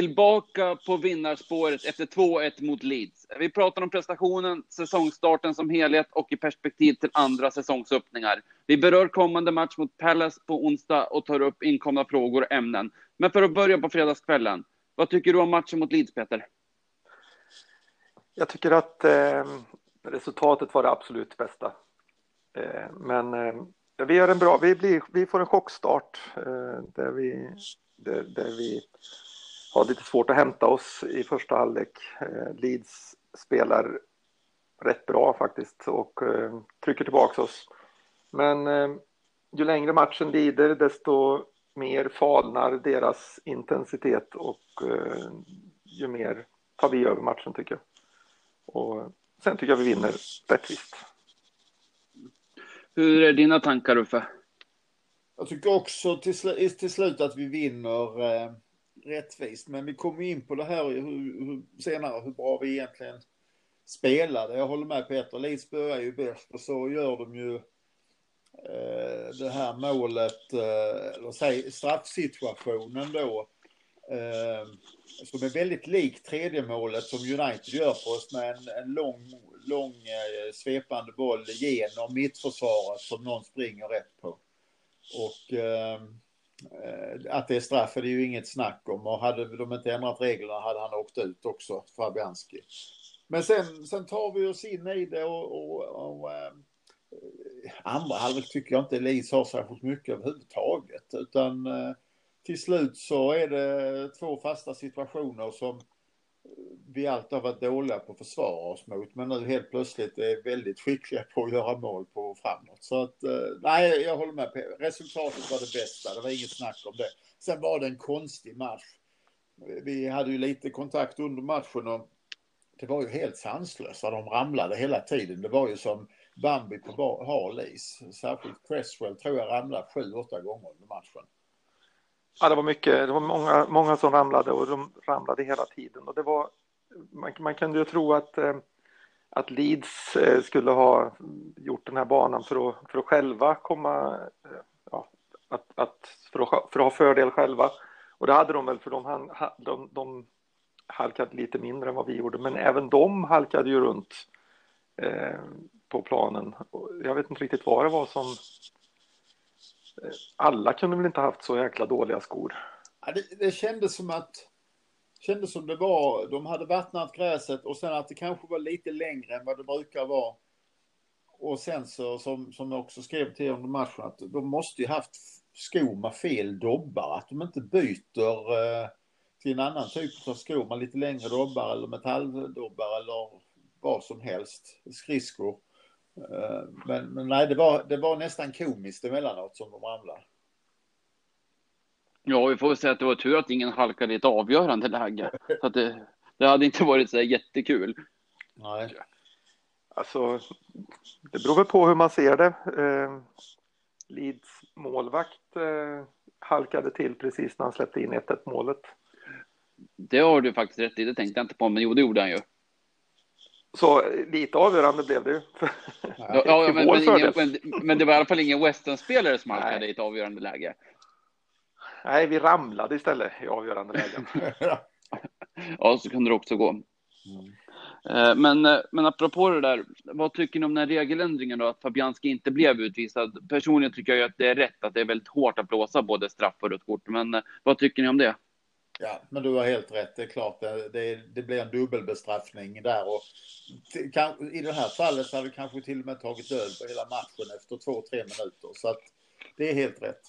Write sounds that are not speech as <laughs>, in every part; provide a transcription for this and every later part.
tillbaka på vinnarspåret efter 2-1 mot Leeds. Vi pratar om prestationen, säsongstarten som helhet och i perspektiv till andra säsongsöppningar. Vi berör kommande match mot Palace på onsdag och tar upp inkomna frågor och ämnen. Men för att börja på fredagskvällen, vad tycker du om matchen mot Leeds, Peter? Jag tycker att eh, resultatet var det absolut bästa. Eh, men eh, vi gör en bra, vi, blir, vi får en chockstart eh, där vi, där, där vi har lite svårt att hämta oss i första halvlek. Eh, Leeds spelar rätt bra faktiskt och eh, trycker tillbaka oss. Men eh, ju längre matchen lider desto mer falnar deras intensitet och ju mer tar vi över matchen tycker jag. Och sen tycker jag vi vinner rättvist. Hur är dina tankar Uffe? Jag tycker också till, sl till slut att vi vinner eh, rättvist. Men vi kommer in på det här hur, hur, senare, hur bra vi egentligen spelade. Jag håller med Peter, Leeds börjar ju bäst och så gör de ju eh, det här målet, eh, eller säg straffsituationen då. Eh, som är väldigt lik tredje målet som United gör på oss med en, en lång, lång eh, svepande boll genom mittförsvaret som någon springer rätt på. Och eh, Eh, att det är straff är det ju inget snack om och hade de inte ändrat reglerna hade han åkt ut också, Fabianski. Men sen, sen tar vi oss in i det och, och, och äh, andra halvlek tycker jag inte Elise har särskilt mycket överhuvudtaget utan äh, till slut så är det två fasta situationer som vi alltid har varit dåliga på att försvara oss mot, men nu helt plötsligt är väldigt skickliga på att göra mål på framåt. Så att, eh, nej, jag håller med. Resultatet var det bästa, det var inget snack om det. Sen var det en konstig match. Vi hade ju lite kontakt under matchen och det var ju helt sanslöst de ramlade hela tiden. Det var ju som Bambi på hal is. Särskilt Cresswell tror jag ramlade sju, åtta gånger under matchen. Ja, det var mycket. Det var många, många som ramlade och de ramlade hela tiden. Och det var, man, man kunde ju tro att, eh, att Leeds eh, skulle ha gjort den här banan för att, för att själva komma, eh, ja, att, att, för, att, för att ha fördel själva. Och det hade de väl, för de, de, de halkade lite mindre än vad vi gjorde, men även de halkade ju runt eh, på planen. Jag vet inte riktigt vad det var som alla kunde väl inte haft så jäkla dåliga skor? Ja, det, det kändes som att kändes som det var, de hade vattnat gräset och sen att det kanske var lite längre än vad det brukar vara. Och sen så, som, som jag också skrev till under matchen, att de måste ju haft skor med fel dobbar. Att de inte byter eh, till en annan typ av skor med lite längre dobbar eller metalldobbar eller vad som helst. Skridskor. Eh, men, men nej, det var, det var nästan komiskt emellanåt som de ramlade. Ja, vi får väl säga att det var tur att ingen halkade i ett avgörande läge. Så att det, det hade inte varit så där jättekul. Nej. Alltså, det beror väl på hur man ser det. Eh, Leeds målvakt eh, halkade till precis när han släppte in 1-1 målet. Det har du faktiskt rätt i, det tänkte jag inte på, men jo, det gjorde han ju. Så lite avgörande blev det ju. Ja, ja men, men, ingen, men, men, det var i alla fall ingen Western-spelare som halkade i ett avgörande läge. Nej, vi ramlade istället i avgörande lägen. <laughs> ja, så kunde det också gå. Mm. Men, eh, men apropå det där, vad tycker ni om den här regeländringen då, att Fabianski inte blev utvisad? Personligen tycker jag att det är rätt, att det är väldigt hårt att blåsa både straff och rött kort, men eh, vad tycker ni om det? Ja, men du har helt rätt. Det är klart, det, det, det blir en dubbelbestraffning där. Och kan, I det här fallet så hade vi kanske till och med tagit död på hela matchen efter två, tre minuter. Så att det är helt rätt.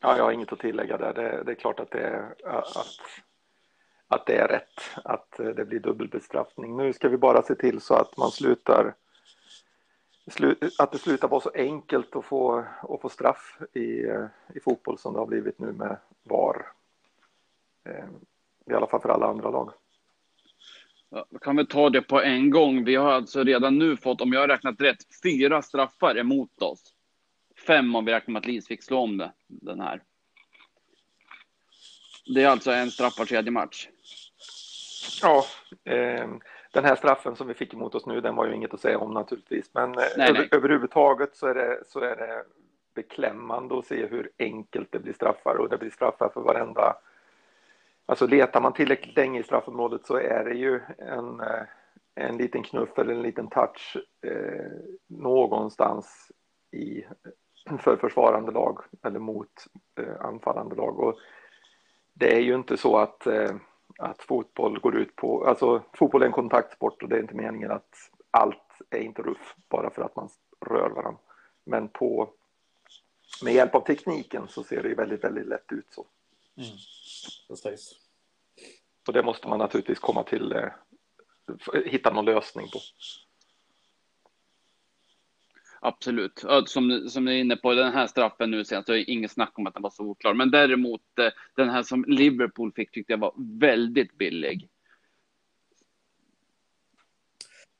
Ja, jag har inget att tillägga där. Det, det är klart att det är, att, att det är rätt att det blir dubbelbestraffning. Nu ska vi bara se till så att man slutar att det slutar vara så enkelt att få, att få straff i, i fotboll som det har blivit nu med VAR. Eh, I alla fall för alla andra lag. Ja, kan vi ta det på en gång. Vi har alltså redan nu fått, om jag har räknat rätt, fyra straffar emot oss. Fem om vi räknar med att Leeds fick slå om det, den här. Det är alltså en straff var tredje match. Ja, eh, den här straffen som vi fick emot oss nu, den var ju inget att säga om naturligtvis. Men eh, nej, över, nej. överhuvudtaget så är, det, så är det beklämmande att se hur enkelt det blir straffar och det blir straffar för varenda Alltså letar man tillräckligt länge i straffområdet så är det ju en, eh, en liten knuff eller en liten touch eh, någonstans i, för försvarande lag eller mot eh, anfallande lag. Och det är ju inte så att, eh, att fotboll går ut på, alltså fotboll är en kontaktsport och det är inte meningen att allt är inte ruff bara för att man rör varandra. Men på, med hjälp av tekniken så ser det ju väldigt, väldigt lätt ut så. Mm. Precis. Och det måste man naturligtvis komma till, eh, hitta någon lösning på. Absolut. Som, som ni är inne på, den här straffen nu sen så är det inget snack om att den var så oklar. Men däremot eh, den här som Liverpool fick tyckte jag var väldigt billig.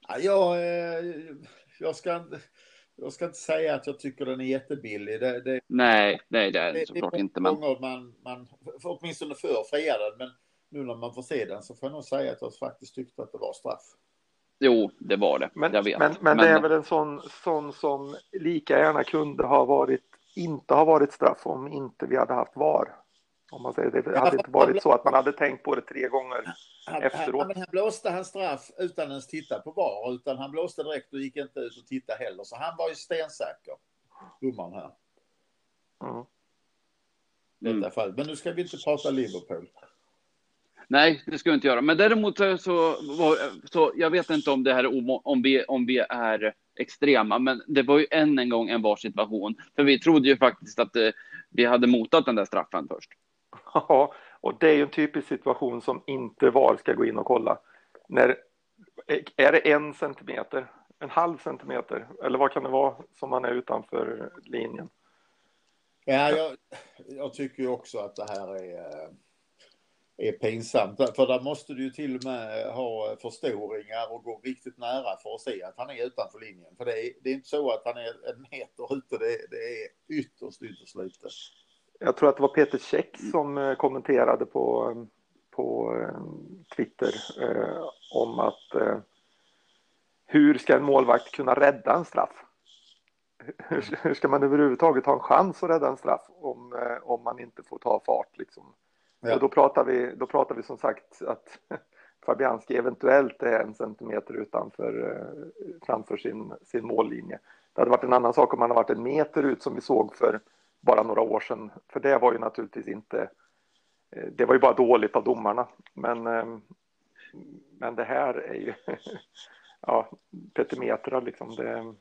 Ja, jag, eh, ska, jag ska inte säga att jag tycker den är jättebillig. Det, det, nej, nej, det är det såklart inte. Men... Man, man, åtminstone för friade men nu när man får se den så får jag nog säga att jag faktiskt tyckte att det var straff. Jo, det var det. Men, jag vet. Men, men, men, det är väl en sån, sån som lika gärna kunde ha varit, inte ha varit straff om inte vi hade haft VAR. Om man säger det. Det hade inte varit så att man hade tänkt på det tre gånger han, efteråt. Han, han blåste han straff utan ens titta på VAR, utan han blåste direkt och gick inte ut och tittade heller. Så han var ju stensäker, domaren här. Mm. Detta fall. Men nu ska vi inte prata Liverpool. Nej, det ska vi inte göra. Men däremot så, så jag vet inte om det här om vi, om vi är extrema, men det var ju än en gång en VAR-situation. För vi trodde ju faktiskt att eh, vi hade motat den där straffen först. Ja, och det är ju en typisk situation som inte VAR ska gå in och kolla. När, är det en centimeter, en halv centimeter, eller vad kan det vara som man är utanför linjen? Ja, jag, jag tycker ju också att det här är eh, är pinsamt. För där måste du ju till och med eh, ha eh, förstoringar och gå riktigt nära för att se att han är utanför linjen. För det är, det är inte så att han är en meter ute, det, det är ytterst, ytterst lite. Jag tror att det var Peter Käck som eh, kommenterade på, på Twitter eh, om att eh, hur ska en målvakt kunna rädda en straff? Hur, hur ska man överhuvudtaget ha en chans att rädda en straff om, om man inte får ta fart liksom? Ja. Och då pratar, vi, då pratar vi som sagt att <laughs> Fabianski eventuellt är en centimeter utanför eh, framför sin, sin mållinje. Det hade varit en annan sak om han hade varit en meter ut som vi såg för bara några år sedan. För det var ju naturligtvis inte, eh, det var ju bara dåligt av domarna. Men, eh, men det här är ju, <laughs> ja, petimetra liksom, det,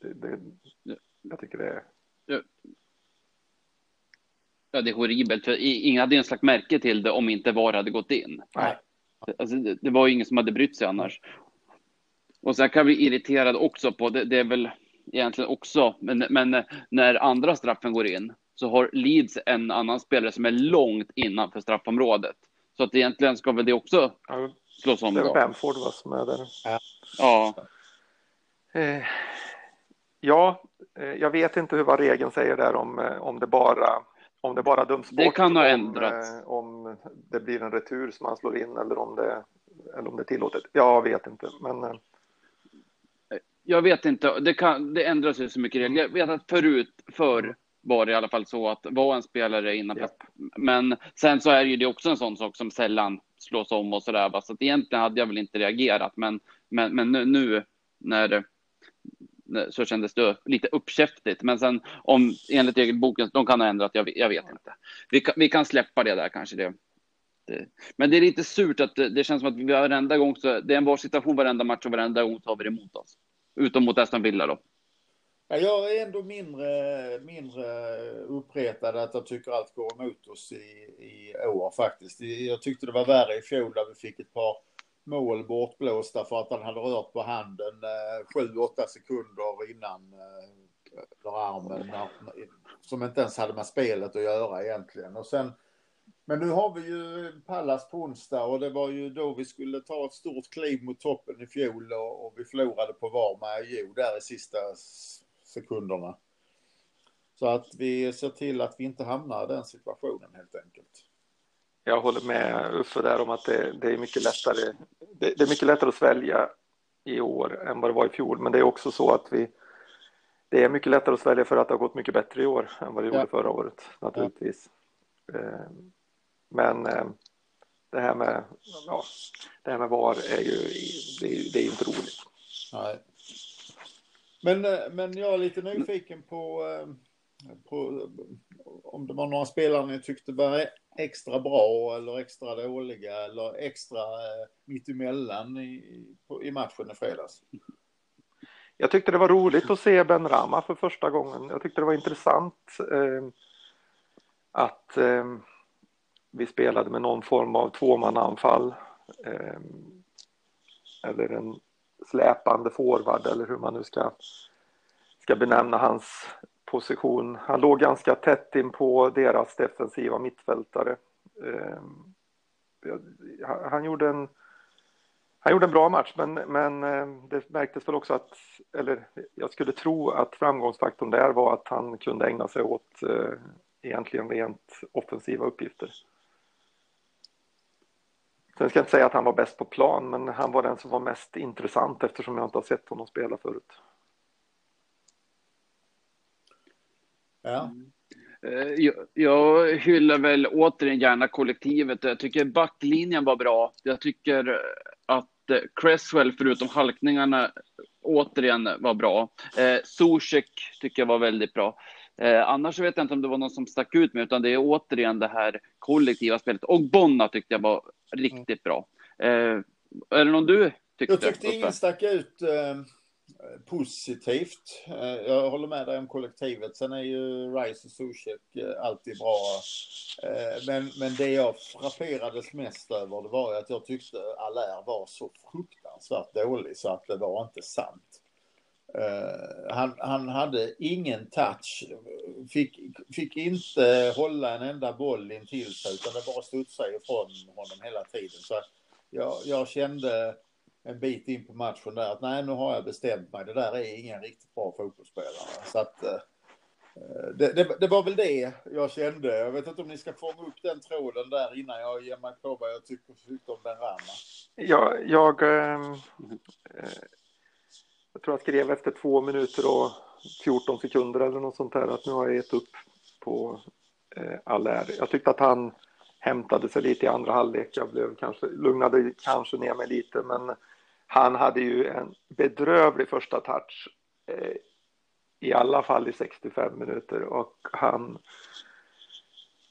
det, det, jag tycker det är... Ja, det är horribelt. För ingen hade ens lagt märke till det om inte VAR hade gått in. Nej. Alltså, det, det var ju ingen som hade brytt sig annars. Och sen kan jag bli irriterad också på, det, det är väl egentligen också, men, men, när andra straffen går in så har Leeds en annan spelare som är långt innanför straffområdet. Så att egentligen ska väl det också slås om. Det är Bamford va, som är där. Ja. Ja. Eh, ja, eh, jag vet inte hur vad regeln säger där om, eh, om det bara om det bara döms bort. Det kan ha ändrats. Om, om det blir en retur som man slår in eller om det, eller om det är tillåtet. Jag vet inte, men. Eh. Jag vet inte. Det, kan, det ändras ju så mycket regler. Jag vet att förut, förr var det i alla fall så att var en spelare innan. Yep. Men sen så är ju det också en sån sak som sällan slås om och sådär. Så att egentligen hade jag väl inte reagerat. Men, men, men nu, nu när så kändes det lite uppkäftigt. Men sen om enligt egen boken, de kan ha ändrat, jag, jag vet inte. Vi kan, vi kan släppa det där kanske. Det, det. Men det är lite surt att det, det känns som att vi varenda gång så, det är en var situation varenda match och varenda gång tar vi det emot oss. Utom mot Aston Villa då. Ja, jag är ändå mindre, mindre uppretad att jag tycker allt går emot oss i, i år faktiskt. Jag tyckte det var värre i fjol där vi fick ett par mål bortblåsta för att han hade rört på handen eh, sju, 7-8 sekunder innan eh, armen. Som inte ens hade med spelet att göra egentligen. Och sen, men nu har vi ju Pallas på onsdag och det var ju då vi skulle ta ett stort kliv mot toppen i fjol och, och vi förlorade på var med Jo där i sista sekunderna. Så att vi ser till att vi inte hamnar i den situationen helt enkelt jag håller med Uffe där om att det, det är mycket lättare. Det, det, är mycket lättare att svälja i år än vad det var i fjol, men det är också så att vi. Det är mycket lättare att svälja för att det har gått mycket bättre i år än vad det ja. gjorde förra året naturligtvis. Ja. Eh, men eh, det här med, ja, det här med VAR är ju, det är, det är inte roligt. Nej. Men, eh, men jag är lite nyfiken på, på om det var några spelare ni tyckte var extra bra eller extra dåliga eller extra eh, mittemellan i, i matchen i fredags. Jag tyckte det var roligt att se Ben Rama för första gången. Jag tyckte det var intressant eh, att eh, vi spelade med någon form av tvåmannaanfall. Eh, eller en släpande forward eller hur man nu ska, ska benämna hans position. Han låg ganska tätt in på deras defensiva mittfältare. Ehm, han gjorde en han gjorde en bra match, men, men ehm, det märktes väl också att, eller jag skulle tro att framgångsfaktorn där var att han kunde ägna sig åt eh, egentligen rent offensiva uppgifter. Sen ska jag inte säga att han var bäst på plan, men han var den som var mest intressant eftersom jag inte har sett honom spela förut. Ja. Eh, jag, jag hyllar väl återigen gärna kollektivet. Jag tycker backlinjen var bra. Jag tycker att Cresswell, förutom halkningarna, återigen var bra. Eh, Zuzek tycker jag var väldigt bra. Eh, annars vet jag inte om det var någon som stack ut med, utan det är återigen det här kollektiva spelet. Och Bonna tyckte jag var riktigt bra. Eh, är det någon du tyckte? Jag tyckte ingen stack ut eh, Eh, positivt. Eh, jag håller med dig om kollektivet. Sen är ju Rice och Zuzek eh, alltid bra. Men, men det jag frapperades mest över det var ju att jag tyckte Allaire var så fruktansvärt dålig så att det var inte sant. Han, han hade ingen touch, fick, fick inte hålla en enda boll in till sig utan det bara studsade ifrån honom hela tiden. Så jag, jag kände en bit in på matchen där att nej, nu har jag bestämt mig. Det där är ingen riktigt bra fotbollsspelare. Så att eh, det, det, det, var väl det jag kände. Jag vet inte om ni ska fånga upp den tråden där innan jag ger mig på vad jag tycker, tyckte om den Rama. Ja, jag, ehm, eh, jag tror jag skrev efter två minuter och 14 sekunder eller något sånt där, att nu har jag gett upp på eh, all är. Jag tyckte att han hämtade sig lite i andra halvlek. Jag blev kanske, lugnade kanske ner mig lite, men han hade ju en bedrövlig första touch eh, i alla fall i 65 minuter. Och han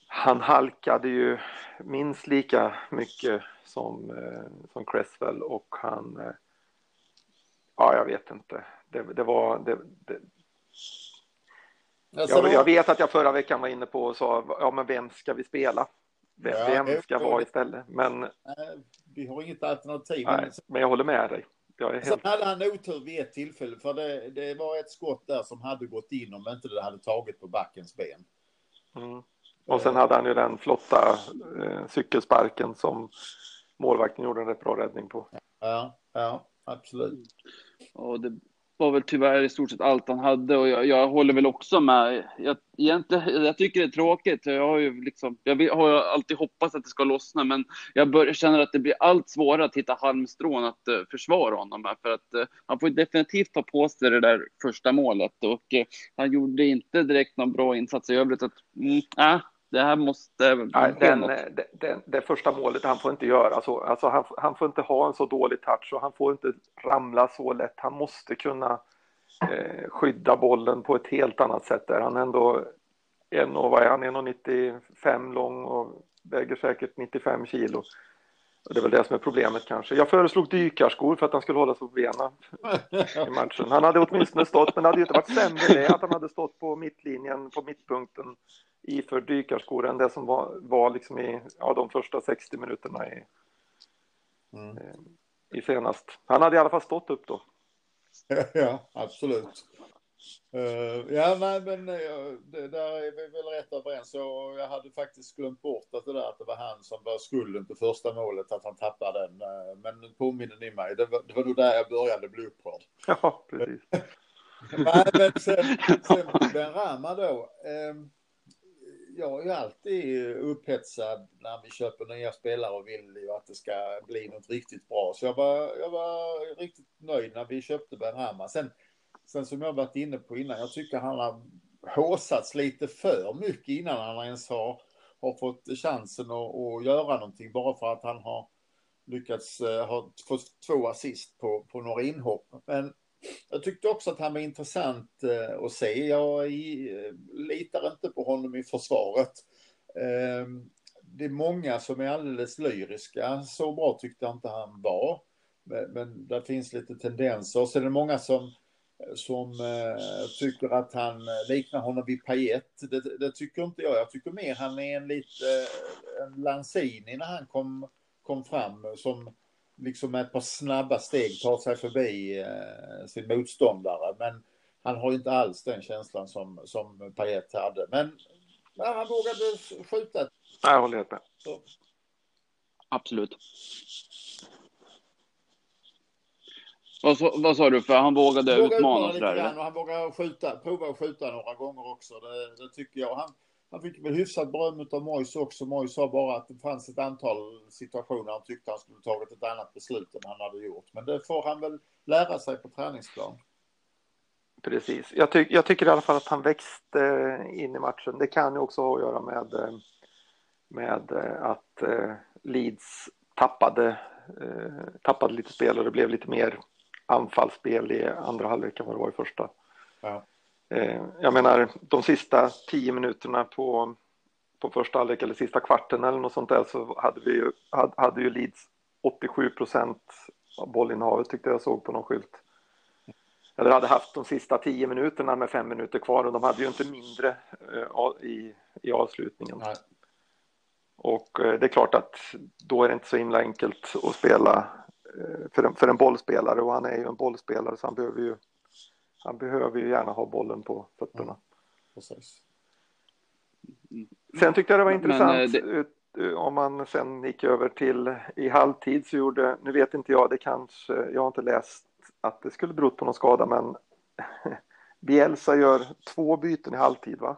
han halkade ju minst lika mycket som, eh, som Cresswell och han eh, ja jag vet inte. Det, det var det, det jag, jag, vet att jag förra veckan var inne på och sa ja men vem ska vi spela? Vem, vem ska vara istället? Men vi har inget alternativ nej, men jag håller med dig jag är helt... Sen hade han otur vid ett tillfälle, för det, det, var ett skott där som hade gått in om inte det hade tagit på backens ben. Mm. Och sen hade han ju den flotta eh, cykelsparken som målvakten gjorde en rätt bra räddning på. Ja, ja absolut. Och det var väl tyvärr i stort sett allt han hade och jag, jag håller väl också med. Jag, egentligen, jag tycker det är tråkigt. Jag har ju liksom, jag har alltid hoppats att det ska lossna, men jag bör, känner att det blir allt svårare att hitta halmstrån att uh, försvara honom med, för att uh, han får definitivt ta på sig det där första målet och uh, han gjorde inte direkt någon bra insats i övrigt. Att, mm, äh, det här måste... Nej, den, det, det, det, första målet, han får inte göra så. Alltså han, han, får inte ha en så dålig touch och han får inte ramla så lätt. Han måste kunna eh, skydda bollen på ett helt annat sätt. Där. Han är ändå en och, vad är han, 1,95 lång och väger säkert 95 kilo. Och det är väl det som är problemet kanske. Jag föreslog dykarskor för att han skulle hålla sig på benen i <laughs> matchen. Han hade åtminstone stått, men det hade ju inte varit sämre det att han hade stått på mittlinjen, på mittpunkten iför dykarskor än det som var, var liksom i ja, de första 60 minuterna i, mm. Eh, i senast. Han hade i alla fall stått upp då. <laughs> ja, absolut. Uh, ja, nej, men uh, det, där är vi väl rätt överens. Och jag hade faktiskt glömt bort att det där att det var han som var skulden till första målet, att han tappade den. Uh, men nu påminner ni mig. Det var, det var nog där jag började bli upprörd. <laughs> Ja, precis. nej, men sen, sen Ben Rama då. Um, jag är ju alltid upphetsad när vi köper nya spelare och vill ju att det ska bli något riktigt bra. Så jag var, jag var riktigt nöjd när vi köpte Ben Hammar. Sen, sen som jag varit inne på innan, jag tycker han har håsats lite för mycket innan han ens har, har fått chansen att, att göra någonting bara för att han har lyckats eh, ha fått två assist på, på några inhopp. Men jag tyckte också att han var intressant eh, att se. Jag eh, litar inte på honom i försvaret. Ehm, det är många som är alldeles lyriska. Så bra tyckte jag inte han var. Men, men det finns lite tendenser. Och Så är det många som, som eh, tycker att han liknar honom vid Payet. Det, det, tycker inte jag. Jag tycker mer han är en lite en Lanzini när han kom, kom fram. Som liksom med ett par snabba steg tar sig förbi eh, sin motståndare. Men han har inte alls den känslan som, som Payet hade. Men ja, han vågade skjuta. Jag håller helt med. Så. Absolut. Vad, så, vad sa du? För han vågade vågade utmana lite sådär? grann och han vågade skjuta, prova att skjuta några gånger också. Det, det tycker jag. Han, han fick väl hyfsat beröm av Mois också. Mois sa bara att det fanns ett antal situationer han tyckte han skulle tagit ett annat beslut än han hade gjort. Men det får han väl lära sig på träningsplan. Precis. Jag, ty jag tycker i alla fall att han växte in i matchen. Det kan ju också ha att göra med, eh, med eh, att eh, Leeds tappade, tappade lite spel och det blev lite mer anfallsspel i andra halvlek än vad det var i första. Ja. Jag menar, de sista tio minuterna på, på första halvlek eller sista kvarten eller något sånt där så hade vi ju, hade, hade ju Leeds 87 procent av bollinnehavet tyckte jag såg på någon skylt eller hade haft de sista tio minuterna med fem minuter kvar och de hade ju inte mindre uh, i, i avslutningen. Nej. Och uh, det är klart att då är det inte så himla enkelt att spela för, en, för en bollspelare och han är ju en bollspelare så han behöver ju, han behöver ju gärna ha bollen på fötterna. Precis. Sen tyckte jag det var intressant Men, det... om man sen gick över till i halvtid så gjorde, nu vet inte jag, det kanske, jag har inte läst att det skulle berott på någon skada, men <laughs> Bielsa gör två byten i halvtid, va?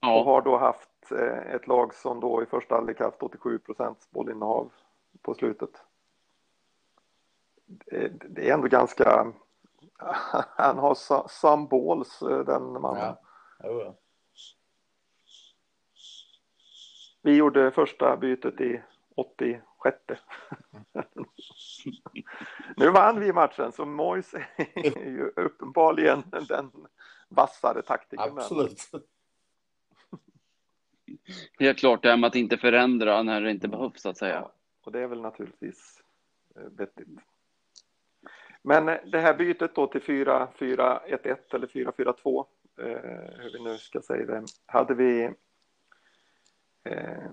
Ja. Och har då haft eh, ett lag som då i första halvlek haft 87 procents bollinnehav på slutet. Det är ändå ganska... <laughs> Han har some balls, eh, den mannen. Ja. Vi gjorde första bytet i 86. <laughs> nu vann vi matchen, så Mois är ju uppenbarligen den vassare taktikern. Absolut. Helt klart det här med att inte förändra när det inte behövs, så att säga. Och det är väl naturligtvis eh, vettigt. Men eh, det här bytet då till 4-4-1-1 eller 4-4-2, eh, hur vi nu ska säga det, hade vi eh,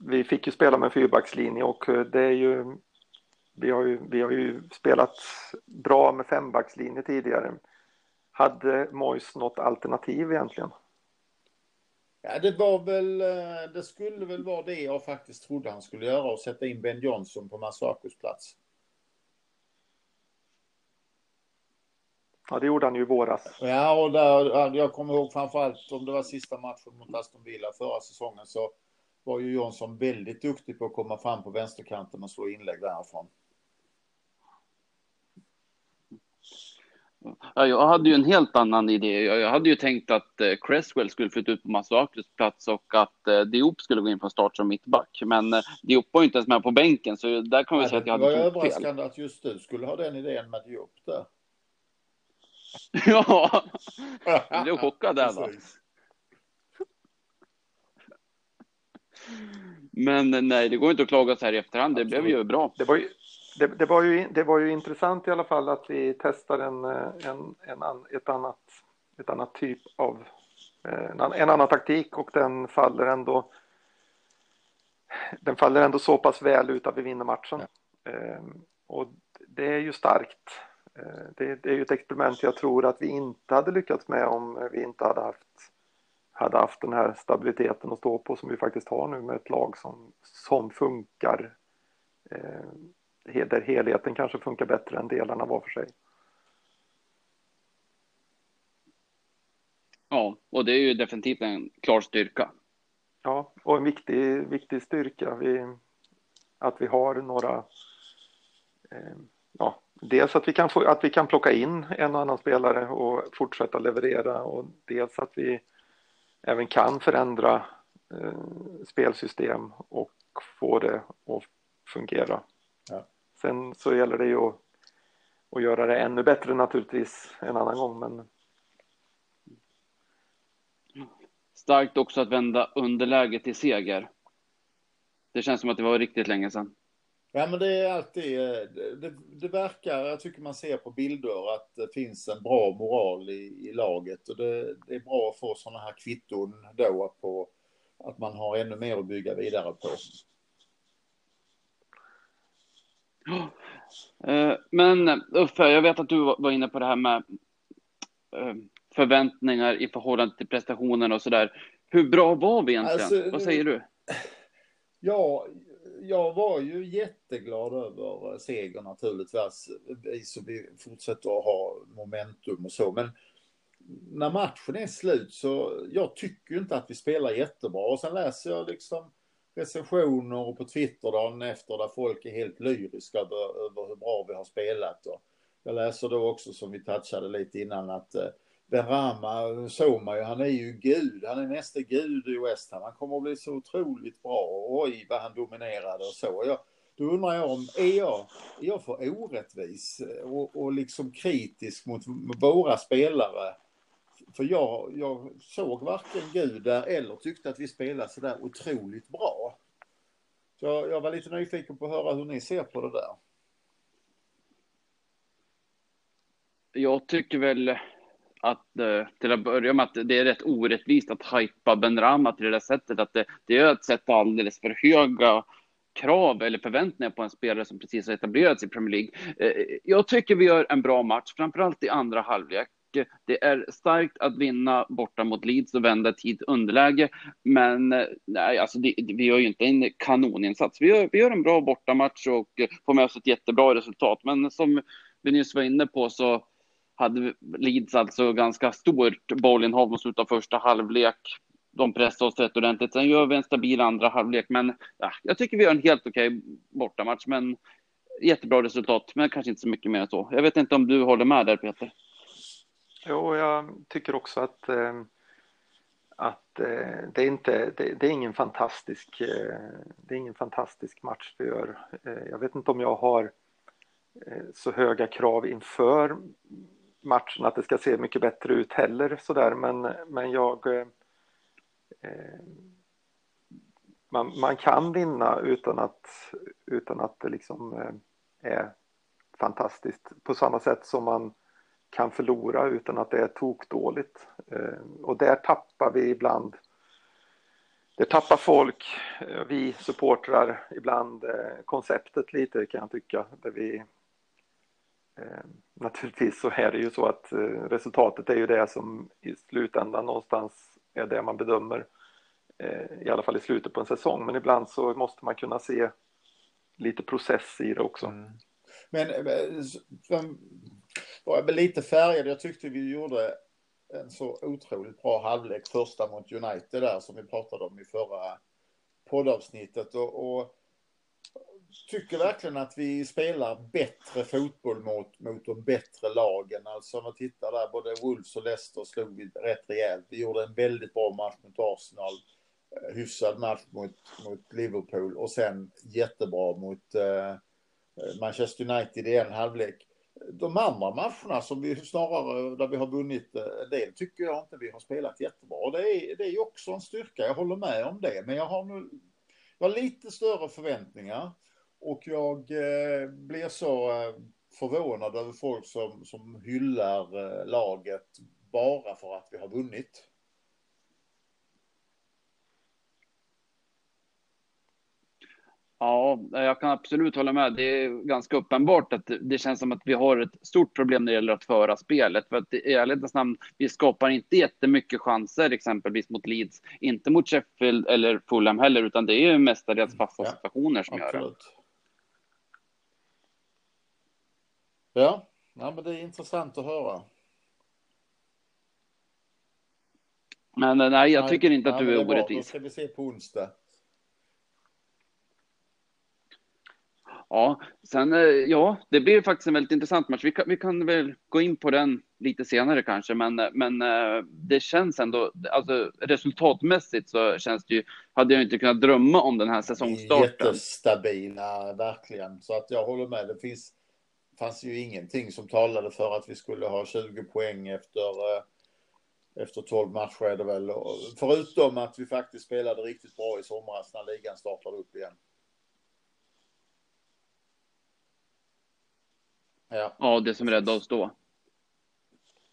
vi fick ju spela med fyrbackslinje och det är ju vi har ju, vi har ju spelat bra med fembackslinje tidigare. Hade Mois något alternativ egentligen? Ja, det var väl, det skulle väl vara det jag faktiskt trodde han skulle göra och sätta in Ben Johnson på Masakos plats. Ja, det gjorde han ju i våras. Ja, och där, jag kommer ihåg framförallt om det var sista matchen mot Aston Villa förra säsongen så var ju Johnson väldigt duktig på att komma fram på vänsterkanten och slå inlägg därifrån. Ja, jag hade ju en helt annan idé. Jag hade ju tänkt att eh, Cresswell skulle flytta ut på Masuakis plats och att eh, Diop skulle gå in från start som mittback. Men eh, Diop var ju inte ens med på bänken, så där kan vi säga att jag hade Det var fel. överraskande att just du skulle ha den idén med Diop där. <laughs> ja, jag blev chockad där va. Men nej, det går inte att klaga så här i efterhand. Det blev ju bra. Det var ju, det, det, var ju, det var ju intressant i alla fall att vi testar en, en, en, ett, annat, ett annat typ av en, en annan taktik och den faller ändå den faller ändå så pass väl ut att vi vinner matchen. Ja. Ehm, och det är ju starkt. Ehm, det, det, är ju ett experiment jag tror att vi inte hade lyckats med om vi inte hade haft hade haft den här stabiliteten att stå på som vi faktiskt har nu med ett lag som, som funkar. Där helheten kanske funkar bättre än delarna var för sig. Ja, och det är ju definitivt en klar styrka. Ja, och en viktig, viktig styrka. Vi, att vi har några... Eh, ja, dels att vi, kan få, att vi kan plocka in en och annan spelare och fortsätta leverera och dels att vi även kan förändra eh, spelsystem och få det att fungera. Ja. Sen så gäller det ju att, att göra det ännu bättre naturligtvis en annan gång men Starkt också att vända underläge till seger. Det känns som att det var riktigt länge sedan. Ja men det är alltid, det, det, verkar, jag tycker man ser på bilder att det finns en bra moral i, i laget och det, det är bra att få sådana här kvitton då på att man har ännu mer att bygga vidare på. Eh, men Uffe, jag vet att du var inne på det här med eh, förväntningar i förhållande till prestationen och sådär. Hur bra var vi egentligen? Alltså, Vad säger du? Ja, jag var ju jätteglad över seger naturligtvis. Så vi fortsätter att ha momentum och så. Men när matchen är slut så jag tycker inte att vi spelar jättebra. Och sen läser jag liksom recensioner och på Twitter dagen efter där folk är helt lyriska över, över hur bra vi har spelat. Och jag läser då också som vi touchade lite innan att eh, Benrama såg man ju, han är ju gud, han är nästa gud i West Ham. Han kommer att bli så otroligt bra. Oj, vad han dominerade och så. Jag, då undrar jag om, är jag, är jag för orättvis eh, och, och liksom kritisk mot våra spelare? För jag, jag såg varken Gud där eller tyckte att vi spelade sådär otroligt bra. Så jag, jag var lite nyfiken på att höra hur ni ser på det där. Jag tycker väl att eh, till att börja med att det är rätt orättvist att hypa Ben Rama till det där sättet. Att det, det är att sätta alldeles för höga krav eller förväntningar på en spelare som precis har etablerats i Premier League. Eh, jag tycker vi gör en bra match, framförallt i andra halvlek. Det är starkt att vinna borta mot Leeds och vända tid underläge. Men nej, alltså det, vi gör ju inte en kanoninsats. Vi gör, vi gör en bra bortamatch och får med oss ett jättebra resultat. Men som vi nyss var inne på så hade Leeds alltså ganska stort bollinnehav mot slutet av första halvlek. De pressade oss rätt ordentligt. Sen gör vi en stabil andra halvlek, men ja, jag tycker vi gör en helt okej bortamatch. Men jättebra resultat, men kanske inte så mycket mer än så. Jag vet inte om du håller med där, Peter? Jo, jag tycker också att, eh, att eh, det, är inte, det, det, är ingen fantastisk, eh, det är ingen fantastisk match vi gör. Eh, jag vet inte om jag har eh, så höga krav inför matchen att det ska se mycket bättre ut heller sådär men, men jag eh, eh man, man kan vinna utan att, utan att det liksom eh, är fantastiskt på samma sätt som man kan förlora utan att det är tokdåligt. Eh, och där tappar vi ibland det tappar folk, eh, vi supportrar ibland eh, konceptet lite kan jag tycka. Där vi naturligtvis så är det ju så att resultatet är ju det som i slutändan någonstans är det man bedömer i alla fall i slutet på en säsong. Men ibland så måste man kunna se lite process i det också. Mm. Men var jag lite färgad. Jag tyckte vi gjorde en så otroligt bra halvlek första mot United där som vi pratade om i förra poddavsnittet. Och, och tycker verkligen att vi spelar bättre fotboll mot, mot de bättre lagen. Alltså om man tittar där, både Wolves och Leicester slog vi rätt rejält. Vi gjorde en väldigt bra match mot Arsenal, eh, hyfsad match mot, mot Liverpool och sen jättebra mot eh, Manchester United i en halvlek. De andra matcherna som vi snarare, där vi har vunnit eh, en del, tycker jag inte vi har spelat jättebra. Och det är, det är ju också en styrka, jag håller med om det. Men jag har nu jag har lite större förväntningar. Och jag eh, blir så eh, förvånad över folk som, som hyllar eh, laget bara för att vi har vunnit. Ja, jag kan absolut hålla med. Det är ganska uppenbart att det känns som att vi har ett stort problem när det gäller att föra spelet. För att i ärlighetens namn, vi skapar inte jättemycket chanser exempelvis mot Leeds. Inte mot Sheffield eller Fulham heller, utan det är mestadels fasta situationer som absolut. gör det. Ja, ja men det är intressant att höra. Men eh, nej, jag tycker inte att du är orättvis. Då ska vi se på onsdag. Ja, sen eh, ja, det blir faktiskt en väldigt intressant match. Vi kan, vi kan väl gå in på den lite senare kanske, men, men eh, det känns ändå, alltså resultatmässigt så känns det ju, hade jag inte kunnat drömma om den här säsongstarten. Jättestabila, verkligen. Så att jag håller med. Det finns, fanns ju ingenting som talade för att vi skulle ha 20 poäng efter, eh, efter 12 matcher är det väl. Förutom att vi faktiskt spelade riktigt bra i somras när ligan startade upp igen. Ja, ja det som räddade oss då.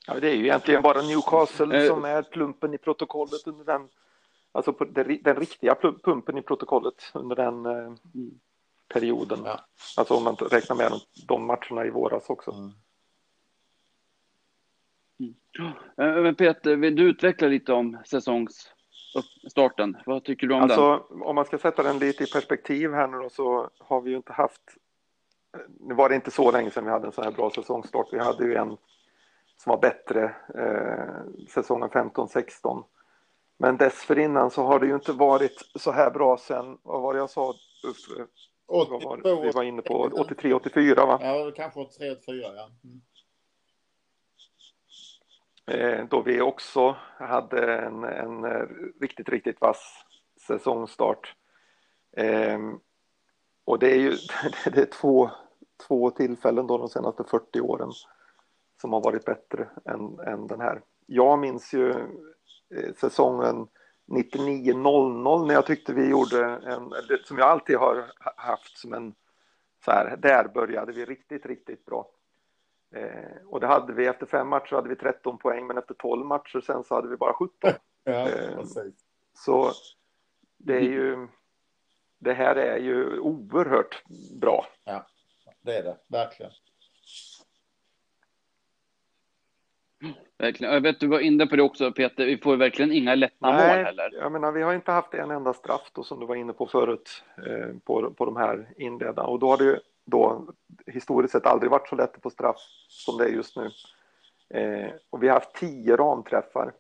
Ja, det är ju egentligen bara Newcastle eh. som är plumpen i protokollet under den, alltså den riktiga pumpen i protokollet under den eh, perioden. Ja. Alltså om man räknar med de matcherna i våras också. Mm. Mm. Men Peter, vill du utveckla lite om säsongsstarten? Vad tycker du om alltså, den? Om man ska sätta den lite i perspektiv här nu då, så har vi ju inte haft nu var det inte så länge sedan vi hade en så här bra säsongstart. Vi hade ju en som var bättre eh, säsongen 15-16. Men dessförinnan så har det ju inte varit så här bra sen, vad var det jag sa? Uffe? Var? Vi var inne på 83-84 va? Ja, kanske 83-84 ja. Mm. Eh, då vi också hade en, en riktigt, riktigt vass säsongstart. Eh, och det är ju <laughs> det är två, två tillfällen då de senaste 40 åren som har varit bättre än, än den här. Jag minns ju eh, säsongen 99-00 när jag tyckte vi gjorde en, som jag alltid har haft som en så här, där började vi riktigt, riktigt bra. Eh, och det hade vi, efter fem matcher hade vi 13 poäng, men efter 12 matcher sen så hade vi bara 17. <laughs> Ja, eh, så det är ju, det här är ju oerhört bra. Ja, det är det, verkligen. Verkligen. Jag vet du var inne på det också Peter, vi får verkligen inga lätta Nej, mål heller. Jag menar, vi har inte haft en enda straff då som du var inne på förut eh, på, på de här inledda och då har det ju då historiskt sett aldrig varit så lätt på straff som det är just nu. Eh, och vi har haft tio ramträffar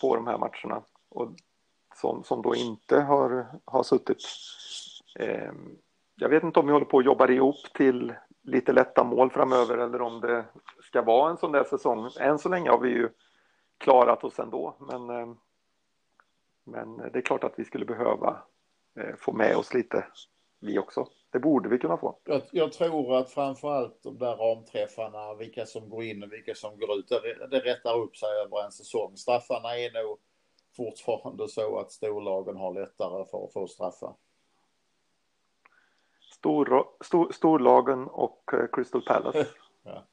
på de här matcherna och som, som då inte har, har suttit. Eh, jag vet inte om vi håller på att jobba ihop till lite lätta mål framöver eller om det ska vara en sån där säsong. Än så länge har vi ju klarat oss ändå, men, eh, men det är klart att vi skulle behöva eh, få med oss lite vi också. Det borde vi kunna få. Jag, jag tror att framförallt de där ramträffarna, vilka som går in och vilka som går ut, det, det rättar upp sig över en säsong. Straffarna är nog fortfarande så att storlagen har lättare för att få straffar. Stor, stor, storlagen och eh, Crystal Palace. <laughs> ja.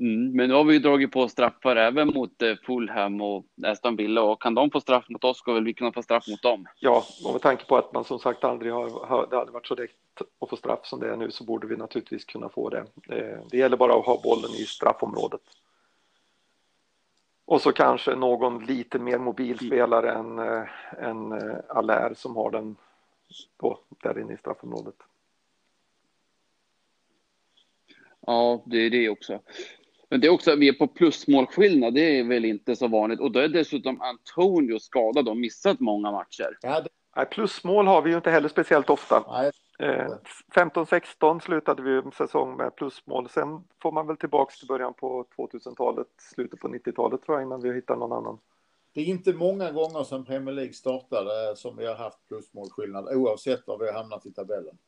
Mm, men nu har vi ju dragit på straffar även mot eh, Fulham och Aston Villa och kan de få straff mot oss ska väl vi kunna få straff mot dem. Ja, och med tanke på att man som sagt aldrig har, det hade varit så lätt att få straff som det är nu så borde vi naturligtvis kunna få det. Det, det gäller bara att ha bollen i straffområdet. Och så kanske någon lite mer mobil spelare än, äh, än äh, Allaire som har den då, där inne i straffområdet. Ja, det är det också. Men det är också, vi är på plusmålskillnad, det är väl inte så vanligt. Och då är dessutom Antonio skadad och missat många matcher. Ja, det... Nej, plusmål har vi ju inte heller speciellt ofta. Nej. Eh, 15-16 slutade vi säsong med plusmål. Sen får man väl tillbaks till början på 2000-talet, slutet på 90-talet tror jag, innan vi hittar någon annan. Det är inte många gånger sedan Premier League startade som vi har haft plusmålskillnad, oavsett var vi har hamnat i tabellen.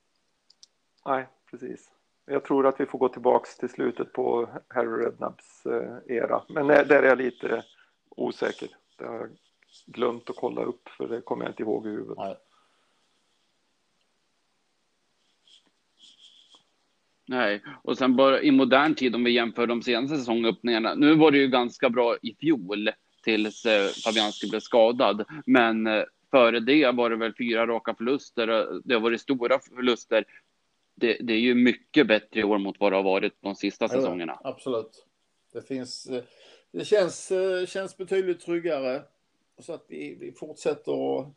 Nej, precis. Jag tror att vi får gå tillbaks till slutet på Harry Redknapps eh, era. Men där är jag lite osäker. Det har jag glömt att kolla upp för det kommer jag inte ihåg i huvudet. Nej. Nej, och sen bara i modern tid om vi jämför de senaste säsongöppningarna. Nu var det ju ganska bra i fjol tills eh, Fabianski blev skadad, men eh, före det var det väl fyra raka förluster. Det har varit stora förluster. Det, det är ju mycket bättre i år mot vad det har varit de sista säsongerna. Ja, absolut. Det finns. Eh, det känns, känns betydligt tryggare så att vi, vi fortsätter att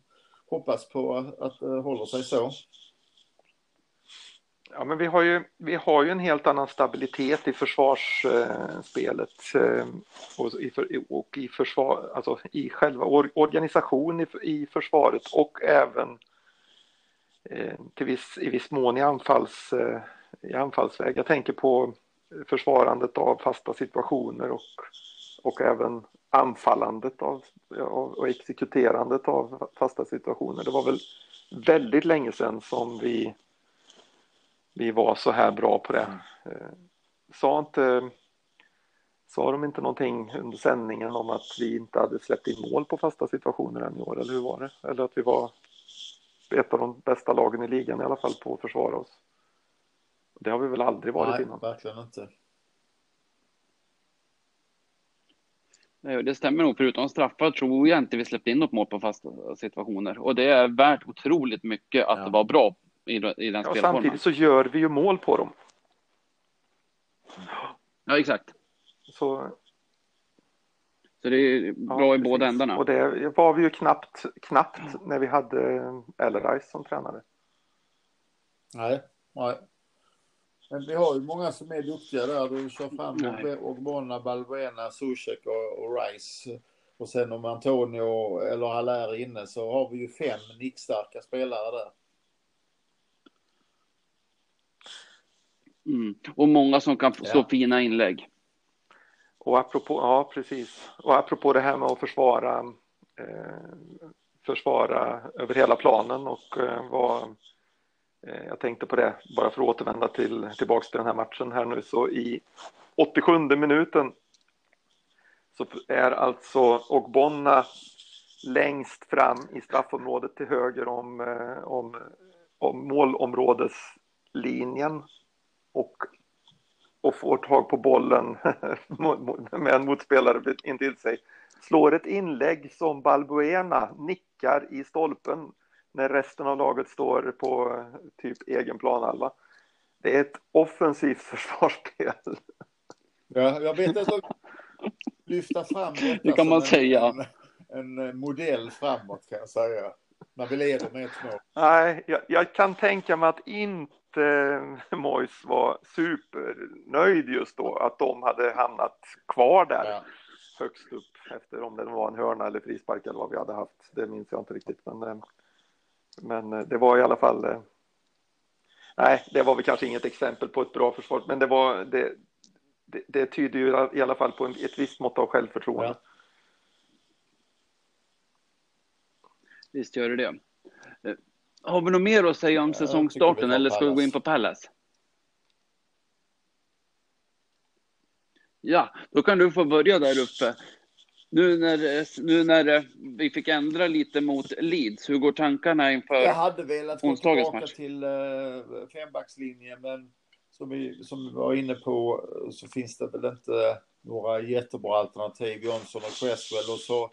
hoppas på att det håller sig så. Ja, men vi har ju, vi har ju en helt annan stabilitet i försvarsspelet eh, och, i, och i, försvar, alltså i själva organisationen i, i försvaret och även eh, till viss, i viss mån i, anfalls, eh, i anfallsväg. Jag tänker på försvarandet av fasta situationer och, och även anfallandet av, av, och exekuterandet av fasta situationer. Det var väl väldigt länge sedan som vi, vi var så här bra på det. Mm. Sa inte Sa de inte någonting under sändningen om att vi inte hade släppt in mål på fasta situationer än i år, eller hur var det? Eller att vi var ett av de bästa lagen i ligan i alla fall på att försvara oss. Det har vi väl aldrig varit Nej, innan? verkligen inte. Det stämmer nog, förutom straffar tror jag inte vi släppte in något mål på fasta situationer. Och det är värt otroligt mycket att ja. vara bra i, i den ja, spelformen. Samtidigt så gör vi ju mål på dem. Ja, exakt. Så, så det är bra ja, i båda ändarna. Och det var vi ju knappt, knappt när vi hade Ellerise som tränare. Nej, nej. Men vi har ju många som är duktiga där. Du kör fram Ogbonna, Balbuena, Zuzek och, och Rice. Och sen om Antonio eller Haller är inne så har vi ju fem nickstarka spelare där. Mm. Och många som kan slå ja. fina inlägg. Och apropå, ja precis, och apropå det här med att försvara, eh, försvara över hela planen och eh, vad, eh, jag tänkte på det, bara för att återvända till, tillbaks till den här matchen här nu, så i 87 minuten så är alltså Ogbonna längst fram i straffområdet till höger om, eh, om, om målområdeslinjen och och får tag på bollen <laughs> med en motspelare intill sig. Slår ett inlägg som Balbuena nickar i stolpen när resten av laget står på typ egen planhalva. Det är ett offensivt <laughs> försvarsspel. Ja, jag vet inte lyfta fram detta det kan man säga. En, en modell framåt kan jag säga. När vi leder med ett mål. Nej, jag, jag, kan tänka mig att inte eh, <laughs> Mois var supernöjd just då att de hade hamnat kvar där ja. högst upp efter om det var en hörna eller frispark eller vad vi hade haft. Det minns jag inte riktigt, men, eh, men eh, det var i alla fall. Eh, nej, det var väl kanske inget exempel på ett bra försvar, men det var det. Det, det tyder ju i alla fall på ett visst mått av självförtroende. Ja. Visst gör det det. Har vi något mer att säga om säsongstarten eller ska vi gå in på Palace? Ja, då kan du få börja där uppe. Nu när, nu när vi fick ändra lite mot Leeds, hur går tankarna inför Jag hade velat gå tillbaka match? till uh, fembackslinjen, men som vi, som vi var inne på så finns det väl inte några jättebra alternativ. Johnson och Cresswell och så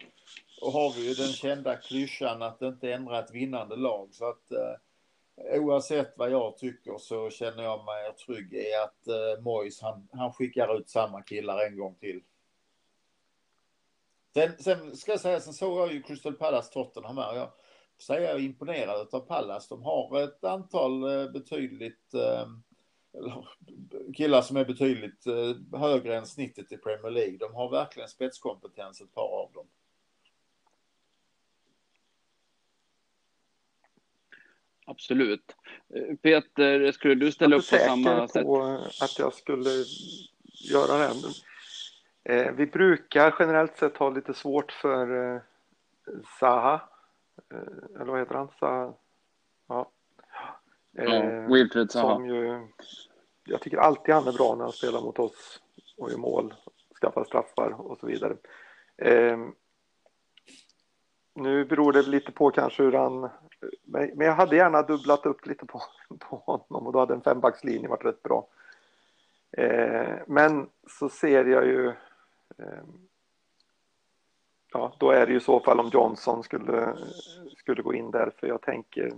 och har vi ju den kända klyschan att inte ändra ett vinnande lag. Så att eh, oavsett vad jag tycker så känner jag mig trygg i att eh, Mois han, han skickar ut samma killar en gång till. Sen, sen ska jag säga, sen såg jag ju Crystal Palace Tottenham här. Jag säger jag är imponerad av Palace. De har ett antal eh, betydligt eh, killar som är betydligt eh, högre än snittet i Premier League. De har verkligen spetskompetens, ett par av dem. Absolut. Eh, Peter, skulle du ställa upp på samma sätt? Jag är på att jag skulle göra det. Eh, vi brukar generellt sett ha lite svårt för eh, Zaha. Eller vad heter han? Zaha? Ja. ja Wilfred Zaha. Som ju, jag tycker alltid han är bra när han spelar mot oss och gör mål, skaffar straffar och så vidare. Nu beror det lite på kanske hur han men jag hade gärna dubblat upp lite på, <laughs> på honom och då hade en fembackslinje varit rätt bra. Eh, men så ser jag ju eh, Ja, då är det ju i så fall om Johnson skulle, skulle gå in där för jag tänker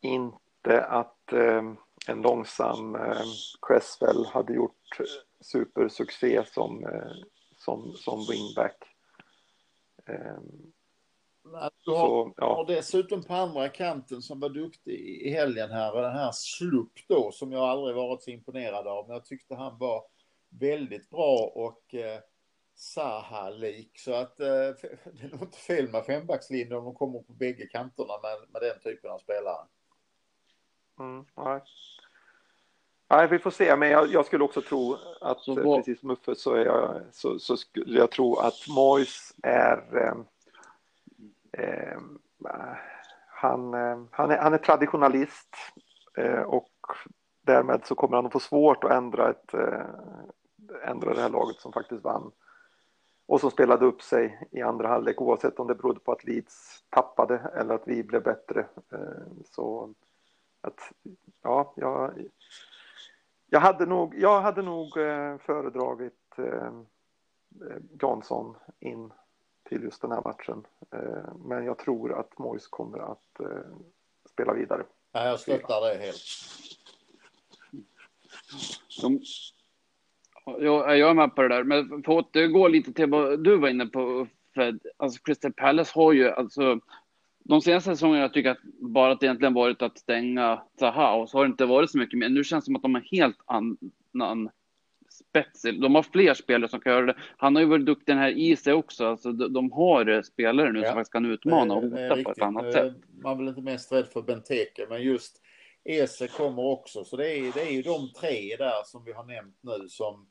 inte att eh, en långsam eh, Cresswell hade gjort supersuccé som, eh, som, som wingback. Ehm, Eh, du har, så, ja. har dessutom på andra kanten som var duktig i helgen här, den här Slupp då, som jag aldrig varit så imponerad av. Men jag tyckte han var väldigt bra och eh, Zaha-lik. Så att eh, <laughs> det är nog inte fel med fembackslinjen om de kommer på bägge kanterna med, med den typen av spelare. Mm, nej. nej, vi får se, men jag, jag skulle också tro att vad- precis som Uffe så, är jag, så, så skulle jag tro att Mois är eh, Ehm, eh, han, han, är, han är traditionalist eh, och därmed så kommer han att få svårt att ändra, ett, eh, ändra det här laget som faktiskt vann och som spelade upp sig i andra halvlek oavsett om det berodde på att Leeds tappade eller att vi blev bättre. Eh, Så att, ja, jag, jag hade nog, jag hade nog eh, föredragit eh, Johnson in till just den här matchen. Eh, Men jag tror att Mois kommer att eh, spela vidare. Ja, jag stöttar det helt. De, jag, jag är med på det där, men för att återgå lite till vad du var inne på, Fred. Alltså Crystal Palace har ju, alltså, de senaste säsongerna tycker jag att bara att det egentligen varit att stänga Zaha och så har det inte varit så mycket mer. Nu känns det som att de har helt annan spets. De har fler spelare som kan göra det. Han har ju varit duktig den här i sig också. Alltså, de, de har spelare nu Ja. som faktiskt kan utmana och hota på ett annat Eh, sätt. Man är väl inte mest rädd för Benteke, men just Ese kommer också. Så det är, det är ju de tre där som vi har nämnt nu som,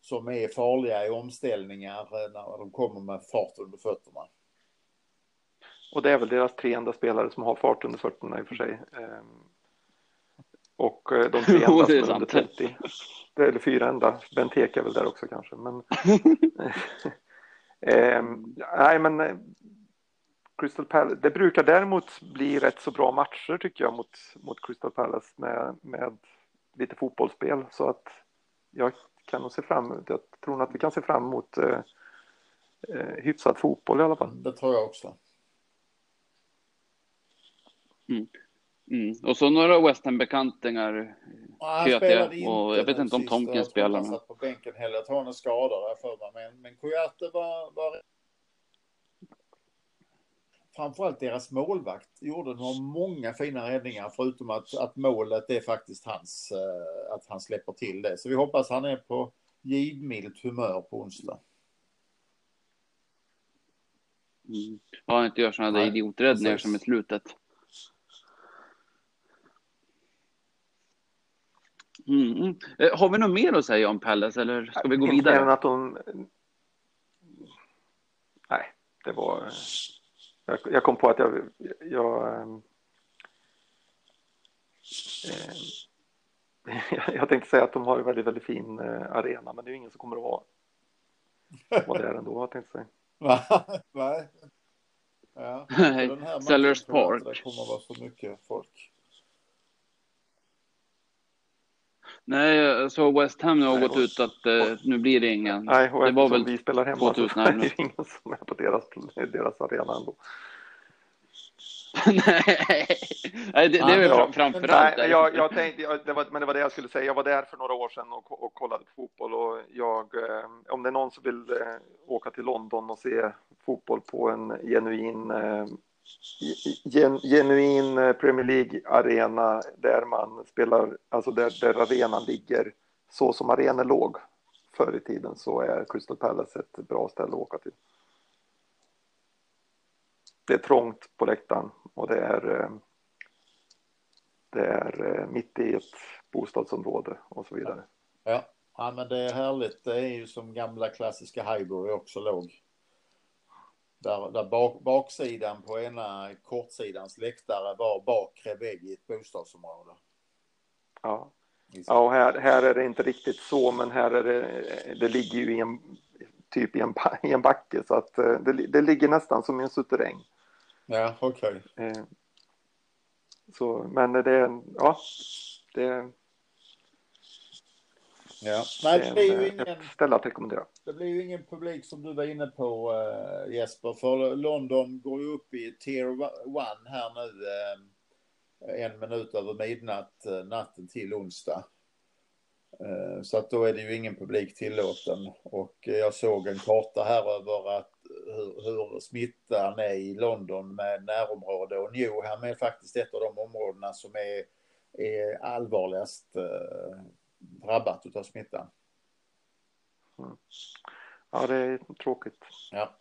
som är farliga i omställningar eh, när de kommer med fart under fötterna. Och det är väl deras tre enda spelare som har fart under fötterna i och för sig. Och eh, de <laughs> tre enda är som är under sant. 30. Det är- Eller fyra enda. Benteke är väl där också kanske. Men, <laughs> Ehm, nej, men eh, Crystal Palace. Det brukar däremot bli rätt så bra matcher tycker jag mot, mot Crystal Palace med, med lite fotbollsspel. Så att jag kan nog se fram emot, jag tror att vi kan se fram emot eh, eh, hyfsad fotboll i alla fall. Det tror jag också. Mm. Och så några West Ham-bekantingar. Ja, jag vet inte om tror spelar, Han satt på bänken heller. Jag tror han är skadad där för mig. Men, men Kouyaté var, var... Framförallt deras målvakt gjorde några många fina räddningar förutom att, att målet är faktiskt hans, eh, att han släpper till det. Så vi hoppas han är på givmilt humör på onsdag. Mm. Ja, han inte gör sådana där idioträddningar som i slutet. Mm. mm. Eh, Har vi något mer att säga om Palace eller ska vi gå Inte mer än vidare? att de... Nej, det var... Jag, jag kom på att jag... Jag, eh, <laughs> jag tänkte säga att de har en väldigt, väldigt fin eh, arena, men det är ju ingen som kommer att vara, vara där ändå, jag tänkte säga. <laughs> Nej. Ja. <laughs> Sellers inte Park. Det kommer att vara så mycket folk. Nej, såg West Ham nu har Nej, gått ut att eh, nu blir det ingen. Nej, och det var väl vi spelar hemma 2000 så <laughs> är det ingen som är på deras, deras arena ändå. <laughs> Nej, det, det är väl Ja. fram- framförallt Nej, jag, jag tänkte, jag, det var, men det var det jag skulle säga. Jag var där för några år sedan och, och kollade på fotboll och jag, eh, om det är någon som vill eh, åka till London och se fotboll på en genuin, eh, gen, genuin eh, Premier League-arena där man spelar, alltså där, där arenan ligger så som arenor låg förr i tiden så är Crystal Palace ett bra ställe att åka till. Det är trångt på läktaren och det är eh, det är eh, mitt i ett bostadsområde och så vidare. Ja. ja, men det är härligt. Det är ju som gamla klassiska Highbury också låg. Där, där bak, baksidan på ena kortsidans läktare var bakre vägg i ett bostadsområde. Ja, ja här, här är det inte riktigt så, men här är det, det ligger ju i en, typ i en, i en backe så att eh, det, det ligger nästan som i en suterräng. Ja, okej. Eh, Så, men det är, ja, det, Ja. Nej, det blir ju en, ingen, ställe att rekommendera. det blir ju ingen publik som du var inne på eh, Jesper. För London går ju upp i tier one här nu. eh, en minut över midnatt eh, natten till onsdag. Eh, Så att då är det ju ingen publik tillåten. Och eh, jag såg en karta här över att hur, hur smittan är i London med närområde. Och Newham är faktiskt ett av de områdena som är, är allvarligast eh, drabbat utav smittan. Ja, det är tråkigt. Ja.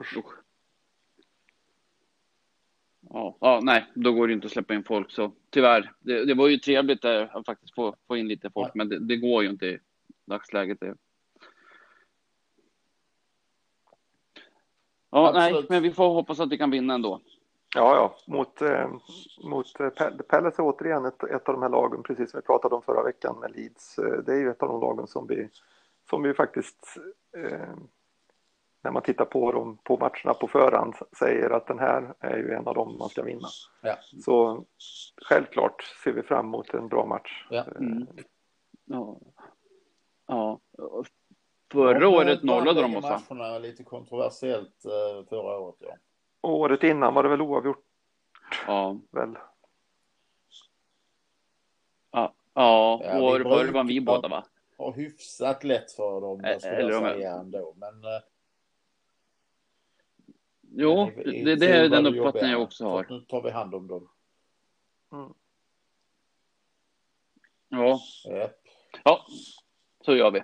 Usch. Ja, ja, nej, då går det inte att släppa in folk så tyvärr. Det, det var ju trevligt där att faktiskt få, få in lite folk, men det, det går ju inte i dagsläget. Det. Ja, Absolut. nej, men vi får hoppas att vi kan vinna ändå. Ja, ja, mot, eh, mot eh, Palace är återigen ett, ett av de här lagen, precis som vi pratade om förra veckan med Leeds. Eh, det är ju ett av de lagen som vi, som vi faktiskt, eh, när man tittar på dem på matcherna på förhand, säger att den här är ju en av dem man ska vinna. Ja. Så självklart ser vi fram emot en bra match. Ja. Eh, Mm. Ja. ja. Förra året nollade de oss, matcherna lite kontroversiellt förra året, ja. Året innan var det väl oavgjort Ja. väl? Ja, ja. Ja, vi förr var vi båda, va? Har hyfsat lätt för dem, Ä- skulle eller jag säga ändå. Men eh, Jo, men det, det är den uppfattningen jag också Så har. Nu tar vi hand om dem. Mm. Ja, Ja. ja. så gör vi.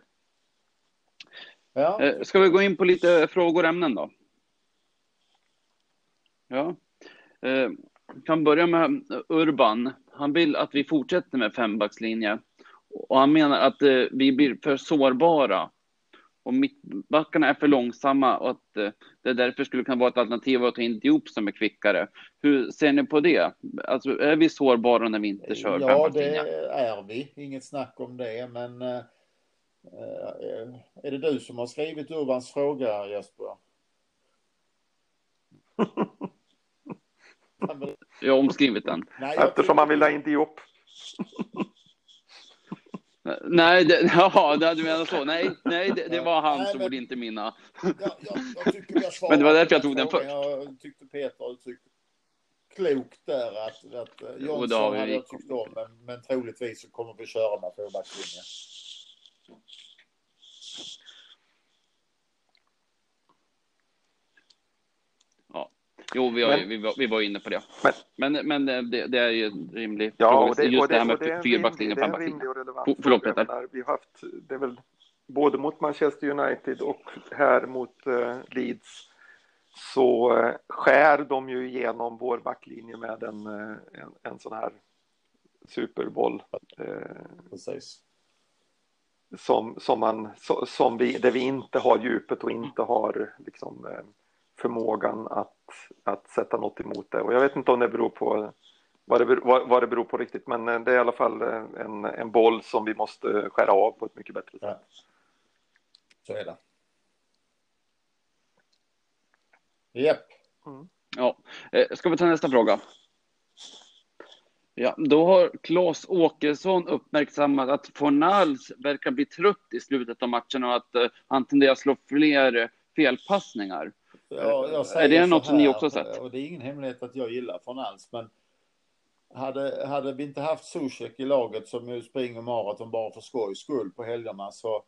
Ja. Eh, Ska vi gå in på lite frågor och ämnen då? Ja. Eh, kan börja med Urban. Han vill att vi fortsätter med fembackslinje. Och han menar att eh, vi blir för sårbara. Och mittbackarna är för långsamma och att eh, det därför skulle kunna vara ett alternativ att ta in Diop som är kvickare. Hur ser ni på det? Alltså, är vi sårbara när vi inte kör Ja, det är vi. Inget snack om det. Men eh, är det du som har skrivit Urbans fråga, Jesper? <laughs> Jag har omskrivit den. Nej, Eftersom man vill ha in Diop. Nej, det, <laughs> ja, det du menar så. Nej, nej det, det var hans Nej, men- ord, inte mina. Jag, jag, jag <laughs> Men det var därför jag tog den först. Jag tyckte Peter uttryckte klokt där att, att Jo, Jonsson har vi hade jag tyckt om men, men troligtvis så kommer vi köra med tvåbackslinje. Jo, vi, har, ju- Men- vi, var, vi var inne på det. Men- Men, men det, det är ju en rimlig Ja, fråga. och det, Just och det, det, här med en fyrbackslinje rimlig- och det är en fembackslinje. rimlig och relevant For- förlåt. Peter. Vi har haft, det är väl både mot Manchester United och här mot eh, Leeds så eh, skär de ju igenom vår backlinje med en, eh, en, en sån här superboll eh, Precis. som, som, man, så, som vi, där vi inte har djupet och inte har liksom, eh, förmågan att, att sätta något emot det. Och jag vet inte om det beror på vad det, beror- vad, det beror på riktigt, men eh, det är i alla fall eh, en, en boll som vi måste skära av på ett mycket bättre sätt. Ja. Så är det. Japp. Ja. Eh, Ska vi ta nästa fråga? Ja, då har Claes Åkesson uppmärksammat att Fornals verkar bli trött i slutet av matchen och att han tenderar att slå fler felpassningar. Ja, Är det något så som ni här, också sett? Och det är ingen hemlighet att jag gillar från alls, men hade, hade vi inte haft Zuzek i laget som ju springer maraton bara för skojs skull på helgerna så,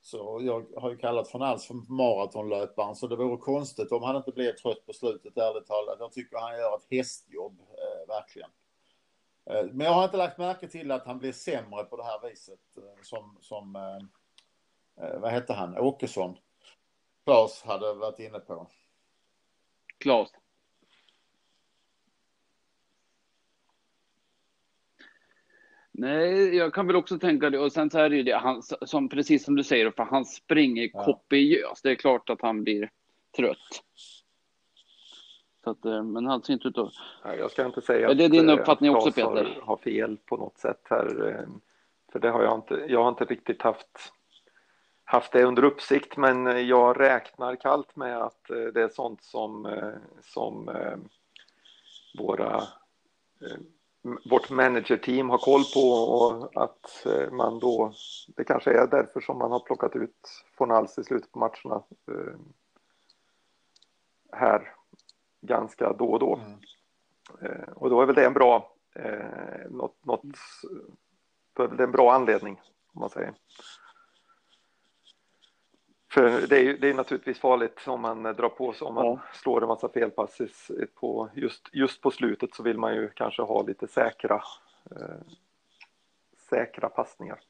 så jag har ju kallat från alls för maratonlöparen så det vore konstigt om han inte blev trött på slutet ärligt talat. Jag tycker han gör ett hästjobb, eh, verkligen. Eh, men jag har inte lagt märke till att han blir sämre på det här viset eh, som, som eh, eh, vad hette han, Åkesson. Claes hade varit inne på. Claes? Nej, jag kan väl också tänka det. Och sen så är det ju det, han, som, precis som du säger, för han springer Ja. kopiöst. Det är klart att han blir trött. Så att, eh, men han ser inte ut att... Nej, Jag ska inte säga Är det din eh, uppfattning också, Claes Peter? Har, har fel på något sätt här. eh, För det har jag inte. Jag har inte riktigt haft, haft det under uppsikt, men jag räknar kallt med att eh, det är sånt som, eh, som eh, våra vårt managerteam har koll på och att man då, det kanske är därför som man har plockat ut Fornals i slutet på matcherna här ganska då och då. Mm. Och då är väl det en bra, något, något, då är väl det en bra anledning om man säger. För det är det är naturligtvis farligt om man drar på sig, om man Ja. slår en massa felpasses på just, just på slutet så vill man ju kanske ha lite säkra, eh, säkra passningar.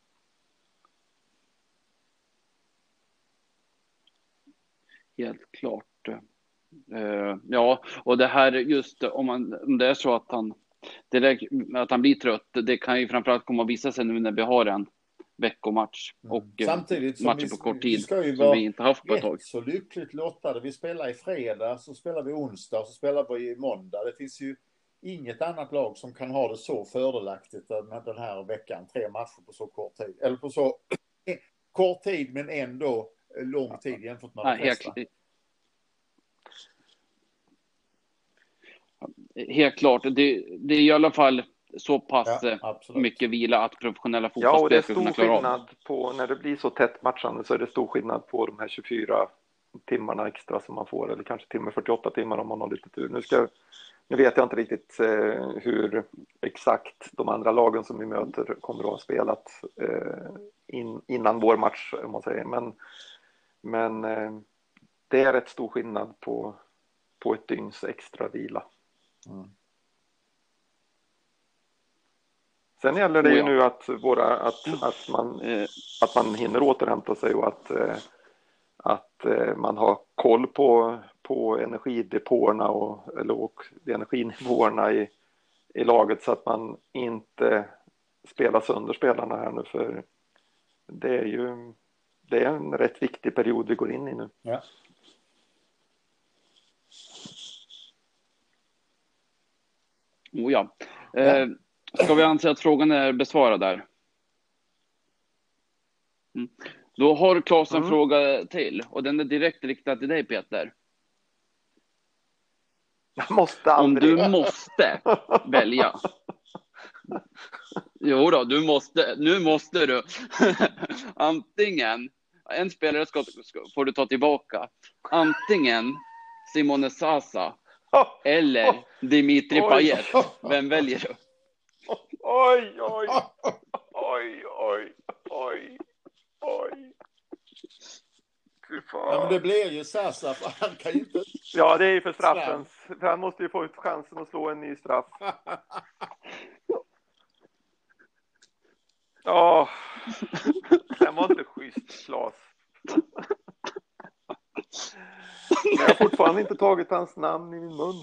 Helt klart. Uh, ja, och det här just om, man, om det är så att han, direkt, att han blir trött, det kan ju framförallt komma att visa sig nu när vi har en veckomatch mm. och mm. Samtidigt som matcher på kort tid vi ju som vi inte haft på ett tag. så lyckligt lottade. Vi spelar i fredag, så spelar vi onsdag, så spelar vi i måndag. Det finns ju inget annat lag som kan ha det så fördelaktigt den här veckan. Tre matcher på så kort tid. Eller på så <clears throat> kort tid men ändå lång tid jämfört med de flesta. Helt klart. Det, det är i alla fall så pass ja, eh, mycket vila att professionella fotbollsspelare Ja, och det är stor skillnad på när det blir så tätt matchande så är det stor skillnad på de här 24 timmarna extra som man får eller kanske till och med 48 timmar om man har lite tur. Nu, ska, nu vet jag inte riktigt eh, hur exakt de andra lagen som vi möter kommer att ha spelat eh, in, innan vår match om man säger, men, men eh, det är rätt stor skillnad på, på ett dygns extra vila. Mm. Sen gäller det ju nu att, våra, att, att, man, eh, att man hinner återhämta sig och att, eh, att eh, man har koll på, på energidepåerna och, eller, och energinivåerna i, i laget så att man inte spelar sönder spelarna här nu för det är ju det är en rätt viktig period vi går in i nu. Ja. Oh ja. Eh, Ska vi anse att frågan är besvarad där? Mm. Då har Claes en mm. fråga till och den är direkt riktad till dig Peter. Jag måste aldrig. Om du måste välja. Jo då, du måste. Nu måste du. <laughs> Antingen en spelare ska, får du ta tillbaka. Antingen Simone Sasa <laughs> eller Dimitri Payet. Vem väljer du? <laughs> Oj, oj, oj, oj, oj, oj. Ja, men det blir ju Sasa, för han kan ju inte... Ja, det är ju för straffens. För han måste ju få ut chansen att slå en ny straff. <laughs> Ja, den var inte schysst, Klas. <laughs> Jag har fortfarande inte tagit hans namn i min mun.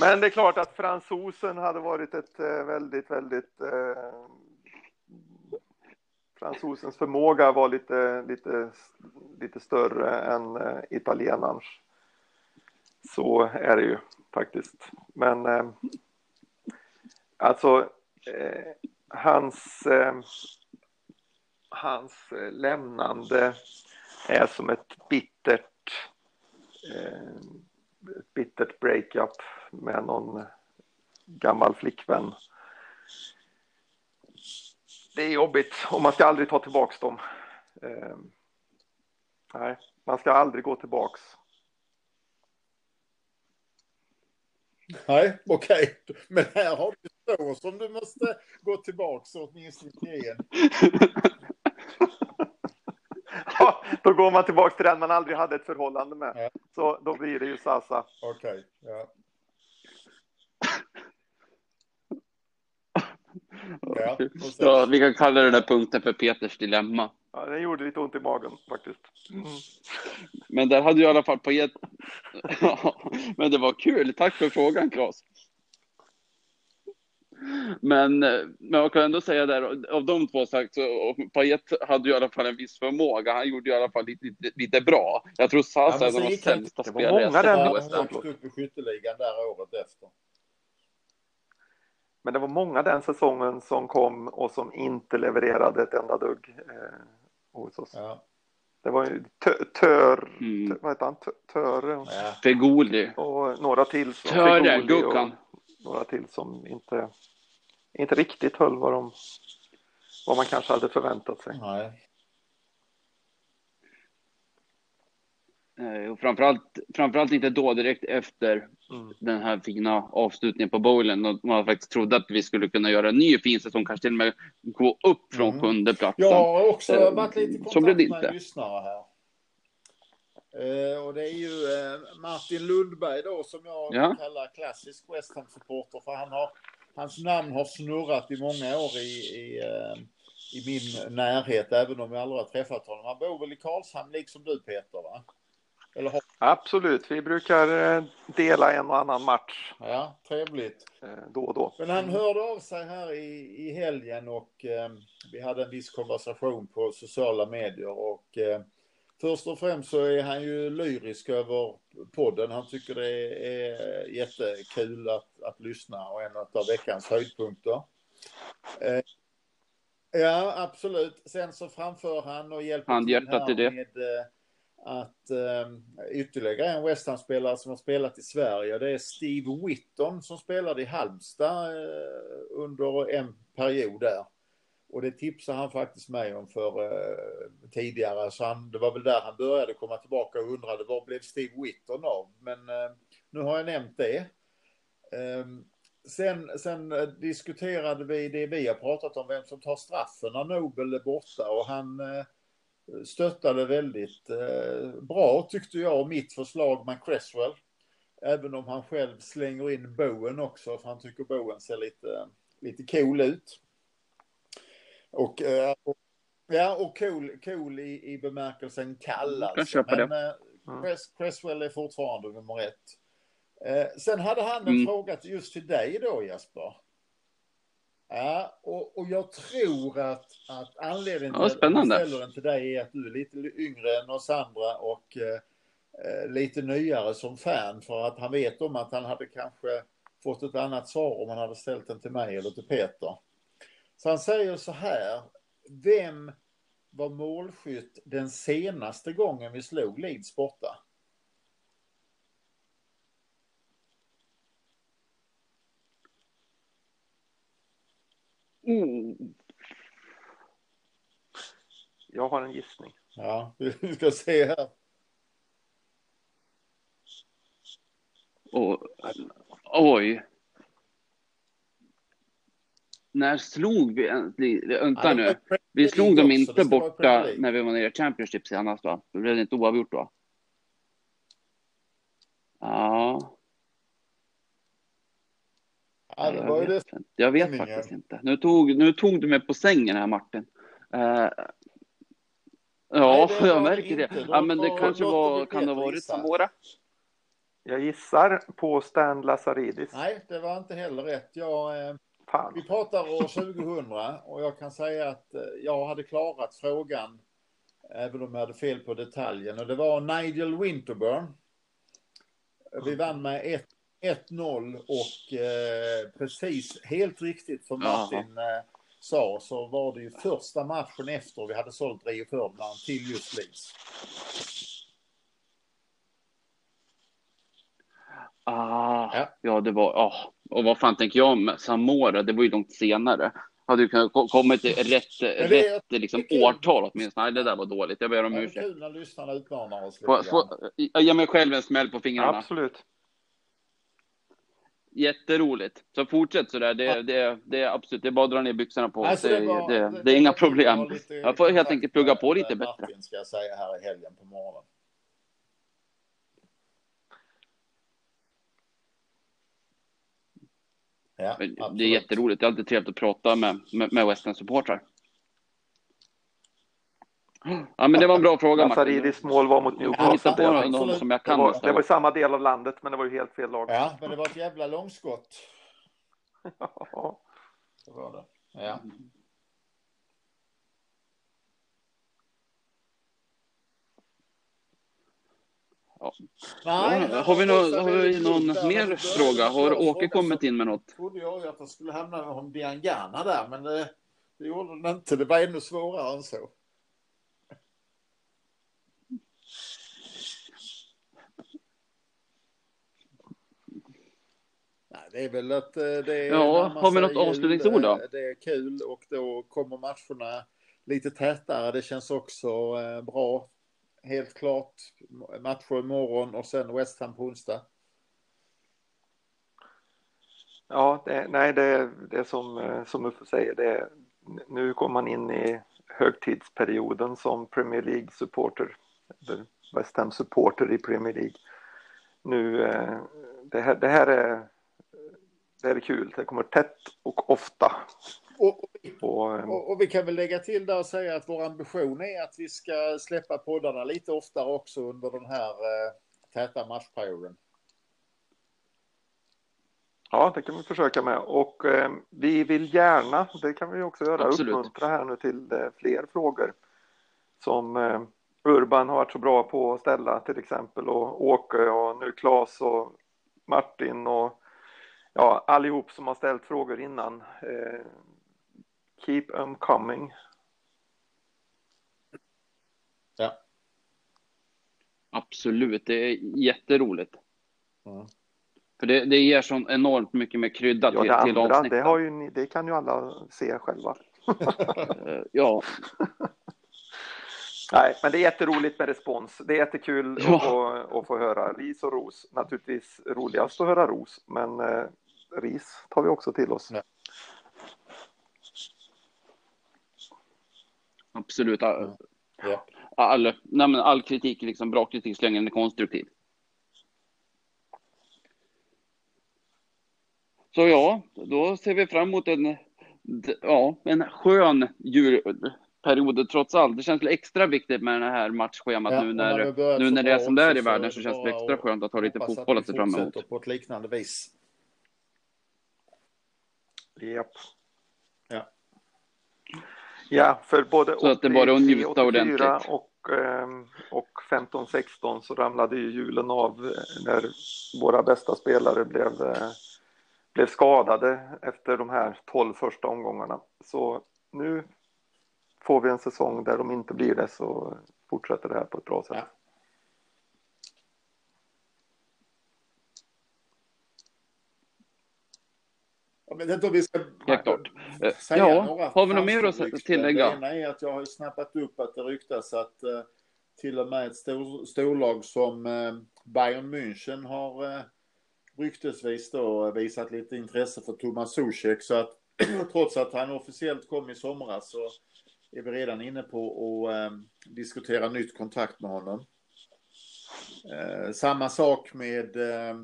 Men det är klart att fransosen hade varit ett eh, väldigt, väldigt... Eh, fransosens förmåga var lite, lite, lite större än eh, italienarens. Så är det ju faktiskt. Men eh, alltså eh, hans, eh, hans lämnande är som ett bittert eh, ett bittert breakup med någon gammal flickvän. Det är jobbigt och man ska aldrig ta tillbaks dem. Eh, nej, man ska aldrig gå tillbaks. Nej, okej. Okay. Men här har du två som du måste gå tillbaks åtminstone till en. <laughs> då går man tillbaka till den man aldrig hade ett förhållande med. Ja. Så då blir det ju Sasa. Okej, okay. ja. Ja, ja, vi kan kalla den där punkten för Peters dilemma. Ja, den gjorde lite ont i magen faktiskt. Mm. Men där hade du i alla fall på ett... <laughs> Men det var kul. Tack för frågan, Claes. Men, men jag kan ändå säga där, av de två sagt, så Payet hade ju i alla fall en viss förmåga. Han gjorde i alla fall lite, lite, lite bra. Jag tror Sasa ja, är den sämsta spelare jag sett Han gick upp i skytteligan där året efter. Men det var många den säsongen som kom och som inte levererade ett enda dugg eh, hos oss. Ja. Det var ju Tör, mm. vad heter han, Töre? Ja. Fegoli. Och några till. Töre, Guckan. Några till som inte inte riktigt höll vad, de, vad man kanske hade förväntat sig. Nej. Eh, och framförallt, framförallt inte då direkt efter mm. den här fina avslutningen på bowlen och man faktiskt trodde att vi skulle kunna göra en ny fin säsong, kanske till och med gå upp från mm. sjunde platsen. Jag har också uh, varit lite i kontakt med en lyssnare här. Uh, och det är ju uh, Martin Lundberg då som jag ja. kallar klassisk West Ham-supporter för han har hans namn har snurrat i många år i, i, eh, i min närhet, även om jag aldrig har träffat honom. Han bor väl i Karlshamn, liksom du Peter va? Har... Absolut, vi brukar eh, dela en och annan match Ja, trevligt. eh, då och då. Men han hörde av sig här i, i helgen och eh, vi hade en viss konversation på sociala medier och eh, först och främst så är han ju lyrisk över podden. Han tycker det är jättekul att, att lyssna och en av veckans höjdpunkter. Eh, ja, absolut. Sen så framför han och hjälper Handhjärtat till det. med eh, att eh, ytterligare en West Ham-spelare som har spelat i Sverige. Det är Steve Whitton som spelade i Halmstad eh, under en period där. Och det tipsade han faktiskt mig om för eh, tidigare. Så han, det var väl där han började komma tillbaka och undrade vad blev Steve Whitton av? Men eh, nu har jag nämnt det. Eh, sen, sen eh, diskuterade vi det vi har pratat om, vem som tar straffen när Nobel är borta. Och han eh, stöttade väldigt eh, bra tyckte jag mitt förslag med Cresswell. Även om han själv slänger in Bowen också för han tycker Bowen ser lite, lite cool ut. Och, eh, och ja, och cool, cool i, i bemärkelsen kall kan alltså. Men det. eh, Mm. Cress, Cresswell är fortfarande nummer ett. Eh, sen hade han en Mm. fråga just till dig då Jesper. Ja, och, och jag tror att, att anledningen Ja, till att spännande. ställer den till dig är att du är lite yngre än oss andra och eh, eh, lite nyare som fan för att han vet om att han hade kanske fått ett annat svar om han hade ställt den till mig eller till Peter. Så han säger så här. Vem var målskytt den senaste gången vi slog Leeds borta? Mm. Jag har en gissning. Ja, <laughs> vi ska se här. Och, oj. När slog vi ens... Vänta det nu. Vi slog dem inte det borta när vi var nere i Championship senast va? Då blev det inte oavgjort då? Ja, Ja, det jag, var det. vet, jag vet faktiskt inte. Nu tog, nu tog du mig på sängen här Martin. Eh, ja, Nej, det <laughs> jag märker det. Ja, men det kanske var, det kan det ha varit. Samora? Jag gissar på Stan Lazaridis. Nej, det var inte heller rätt. Jag, eh, Fan. vi pratar år 2000 och jag kan säga att eh, jag hade klarat frågan även om jag hade fel på detaljen. Och det var Nigel Winterburn. Vi vann med ett- 1-0 och eh, precis helt riktigt som. Martin eh, sa så var det ju första matchen efter vi hade sålt Rio Ferdinand till just Leeds. Ah, Ja. ja. det var... ah. Och vad fan tänker jag om Samora? Det var ju långt senare. Hade ju kunnat ko- kommit till rätt, det rätt liksom, det årtal åtminstone. Nej, det där var dåligt. Jag ber om Det är ursäkt. kul när lyssnarna utmanar oss Få, få, jag ger mig själv en smäll på fingrarna. Absolut. Jätteroligt. Så fortsätt sådär. Det, Ja. det, det är absolut, det är bara att dra ner byxorna på. Alltså, det, var- det, det- det är inga problem. Jag får helt enkelt plugga på lite bättre. Martin ska jag säga här i helgen på morgonen. Ja, Det är jätteroligt. Det är alltid trevligt att prata med, med, med West Ham-supportrar. Ja, men det var en bra fråga, Martin. Lazaridis mål var mot Newcastle. på Jag någon, som jag Det kan var, det var i samma del av landet, men det var ju helt fel lag. Ja, men det var ett jävla långskott. <laughs> Ja. Det var det. Ja. Ja. Nej, Ja, har vi, någon, har vi någon mer fråga? Har Åke kommit in med något? trodde jag att han skulle hamna om Diangana där, men det, det gjorde den inte. Det var ännu svårare än så. Nej, det är väl att eh, det är Ja, har vi något avslutningsord då? eh, Det är kul och då kommer matcherna lite tätare. Det känns också eh, bra. Helt klart. Matcher imorgon och sen West Ham på onsdag. Ja, det, nej, det, det är som, eh, som Uffe säger. Det, nu kommer man in i högtidsperioden som Premier League-supporter. Eller West Ham-supporter i Premier League. Nu, eh, det här, det här är det här är kul. Det kommer tätt och ofta. Och, och, och, och, vi kan väl lägga till där och säga att vår ambition är att vi ska släppa poddarna lite oftare också under den här eh, täta matchperioden. Ja, det kan vi försöka med och eh, vi vill gärna, det kan vi också göra, Absolut. uppmuntra här nu till eh, fler frågor som eh, Urban har varit så bra på att ställa till exempel och Åke och nu Claes och Martin och ja, allihop som har ställt frågor innan. Keep them coming. Ja. Absolut, det är jätteroligt. Mm. För det, det ger så enormt mycket mer krydda ja, till, det till andra, det, har ju, det kan ju alla se själva. <laughs> Ja. <laughs> Nej, men det är jätteroligt med respons. Det är jättekul ja. att, att, få höra ris och ros. Naturligtvis roligast att höra ros, men eh, ris tar vi också till oss. Ja. Absolut. All, ja. all, nej, men all kritik, liksom bra kritik, så länge den är konstruktiv. Så ja, då ser vi fram emot en, ja, en skön julperiod trots allt. Det känns extra viktigt med det här matchschemat ja, nu när, nu när det är som det är i världen så, känns det extra skönt att ha lite fotboll att se fram emot. på ett liknande vis. Japp. Ja. Ja, för både så att det bara att njuta ordentligt. och, ehm, och 15-16 så ramlade ju julen av när våra bästa spelare blev eh, blev skadade efter de här 12 första omgångarna. Så nu får vi en säsong där de inte blir det så fortsätter det här på ett bra sätt. Ja. Jag vet inte om vi ska Helt klart. säga ja, några har vi något mer att tillägga? Det ena är att jag har snappat upp att det ryktas att uh, till och med ett stor, storlag som Bayern München har ryktesvis då visat lite intresse för Thomas Zuzek så att <clears throat> trots att han officiellt kom i somras så är vi redan inne på att eh, diskutera nytt kontrakt med honom. Eh, samma sak med, eh,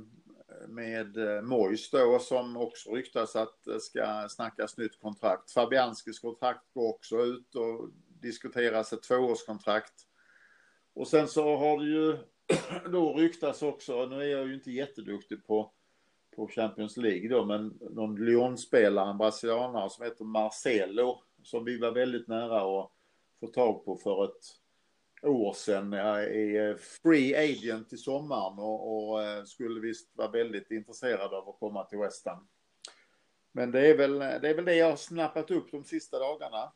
med eh, Mojs Mois då som också ryktas att det ska snackas nytt kontrakt. Fabianskis kontrakt går också ut och diskuteras ett tvåårskontrakt. Och sen så har det ju <clears throat> då ryktas också, nu är jag ju inte jätteduktig på, på Champions League då, men någon Lyon-spelare, en brasilianare som heter Marcelo, som vi var väldigt nära att få tag på för ett år sedan jag är eh, free agent i sommaren och, och eh, skulle visst vara väldigt intresserad av att komma till West Ham. Men det är väl det, är väl det jag har snappat upp de sista dagarna.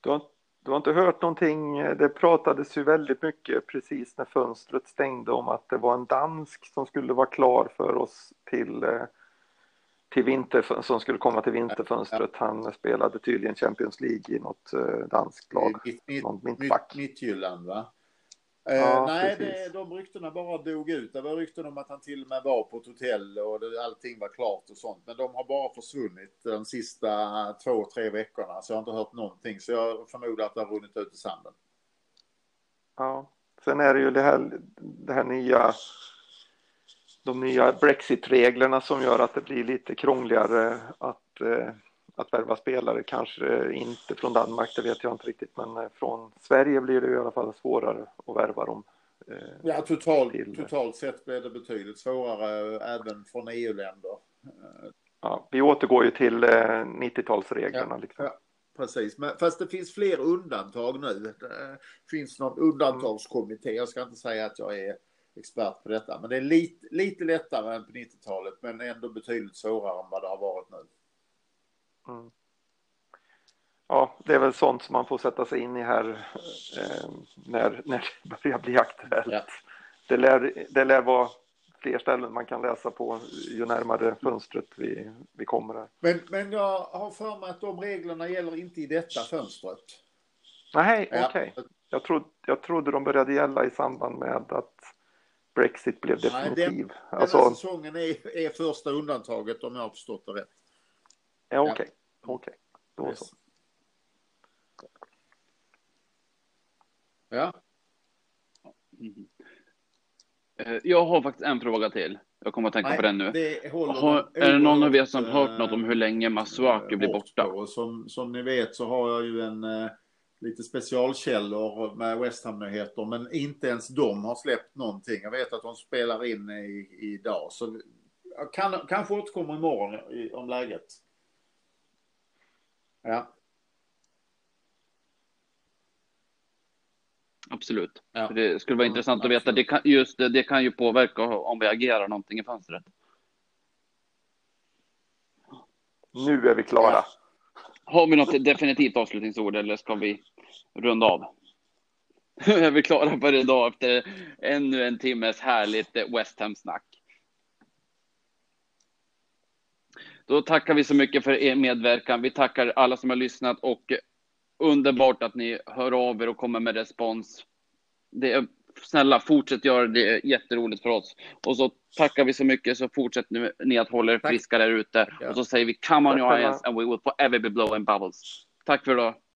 Du har du har inte hört någonting? Det pratades ju väldigt mycket precis när fönstret stängde om att det var en dansk som skulle vara klar för oss till, eh, till vinter, som skulle komma till vinterfönstret. Han spelade tydligen Champions League i något eh, danskt lag. Midtjylland va? Eh, ja, nej, det, de ryktena bara dog ut. Det var rykten om att han till och med var på ett hotell och det, allting var klart och sånt. Men de har bara försvunnit de sista två, tre veckorna. Så jag har inte hört någonting. Så jag förmodar att det har runnit ut i sanden. Ja, sen är det ju det här, det här nya de nya Brexit-reglerna som gör att det blir lite krångligare att eh, att värva spelare, kanske inte från Danmark, det vet jag inte riktigt, men eh, från Sverige blir det i alla fall svårare att värva dem. Eh, ja, totalt, till... totalt sett blir det betydligt svårare även från EU-länder. Ja, vi återgår ju till 90-talsreglerna. Ja, liksom. ja, precis, men, fast det finns fler undantag nu. Det finns någon undantagskommitté, jag ska inte säga att jag är expert på detta, men det är lite, lite lättare än på 90-talet, men ändå betydligt svårare än vad det har varit nu. Mm. Ja, det är väl sånt som man får sätta sig in i här eh, när, när det börjar bli aktuellt. Ja. Det, lär, det lär vara fler ställen man kan läsa på ju närmare fönstret vi, vi kommer. Här. Men, men jag har för mig att de reglerna gäller inte i detta fönstret. Nej, okej. Okay. Jag, trodde, jag trodde de började gälla i samband med att Brexit blev definitiv. Nej, den, alltså, den här säsongen är, är första undantaget om jag har förstått det rätt. Ja, okej. Okay. Okej, okay. då yes. så. Ja. Mm. Jag har faktiskt en fråga till. Jag kommer att tänka Nej, på den nu. det Har, är det någon av er som hört något om hur länge Masuaku eh, blir hårt borta? som, som ni vet så har jag ju en eh, lite specialkällor med West Ham-nyheter, men inte ens de har släppt någonting. Jag vet att de spelar in i, idag, så jag kan, kanske återkommer imorgon i, om läget. Ja. Absolut. Ja. Det skulle vara intressant att veta. Det kan, just det, det kan ju påverka om vi agerar någonting i fönstret. Nu är vi klara. Ja. Har vi något definitivt avslutningsord eller ska vi runda av? <laughs> är vi klara för idag efter ännu en timmes härligt West Ham-snack? Då tackar vi så mycket för er medverkan. Vi tackar alla som har lyssnat och underbart att ni hör av er och kommer med respons. Det är, snälla, fortsätt göra det. Är jätteroligt för oss. Och så tackar vi så mycket så fortsätt nu ni att hålla er friska där ute. Och så säger vi come on your eyes and we will forever be blowing bubbles. Tack för idag.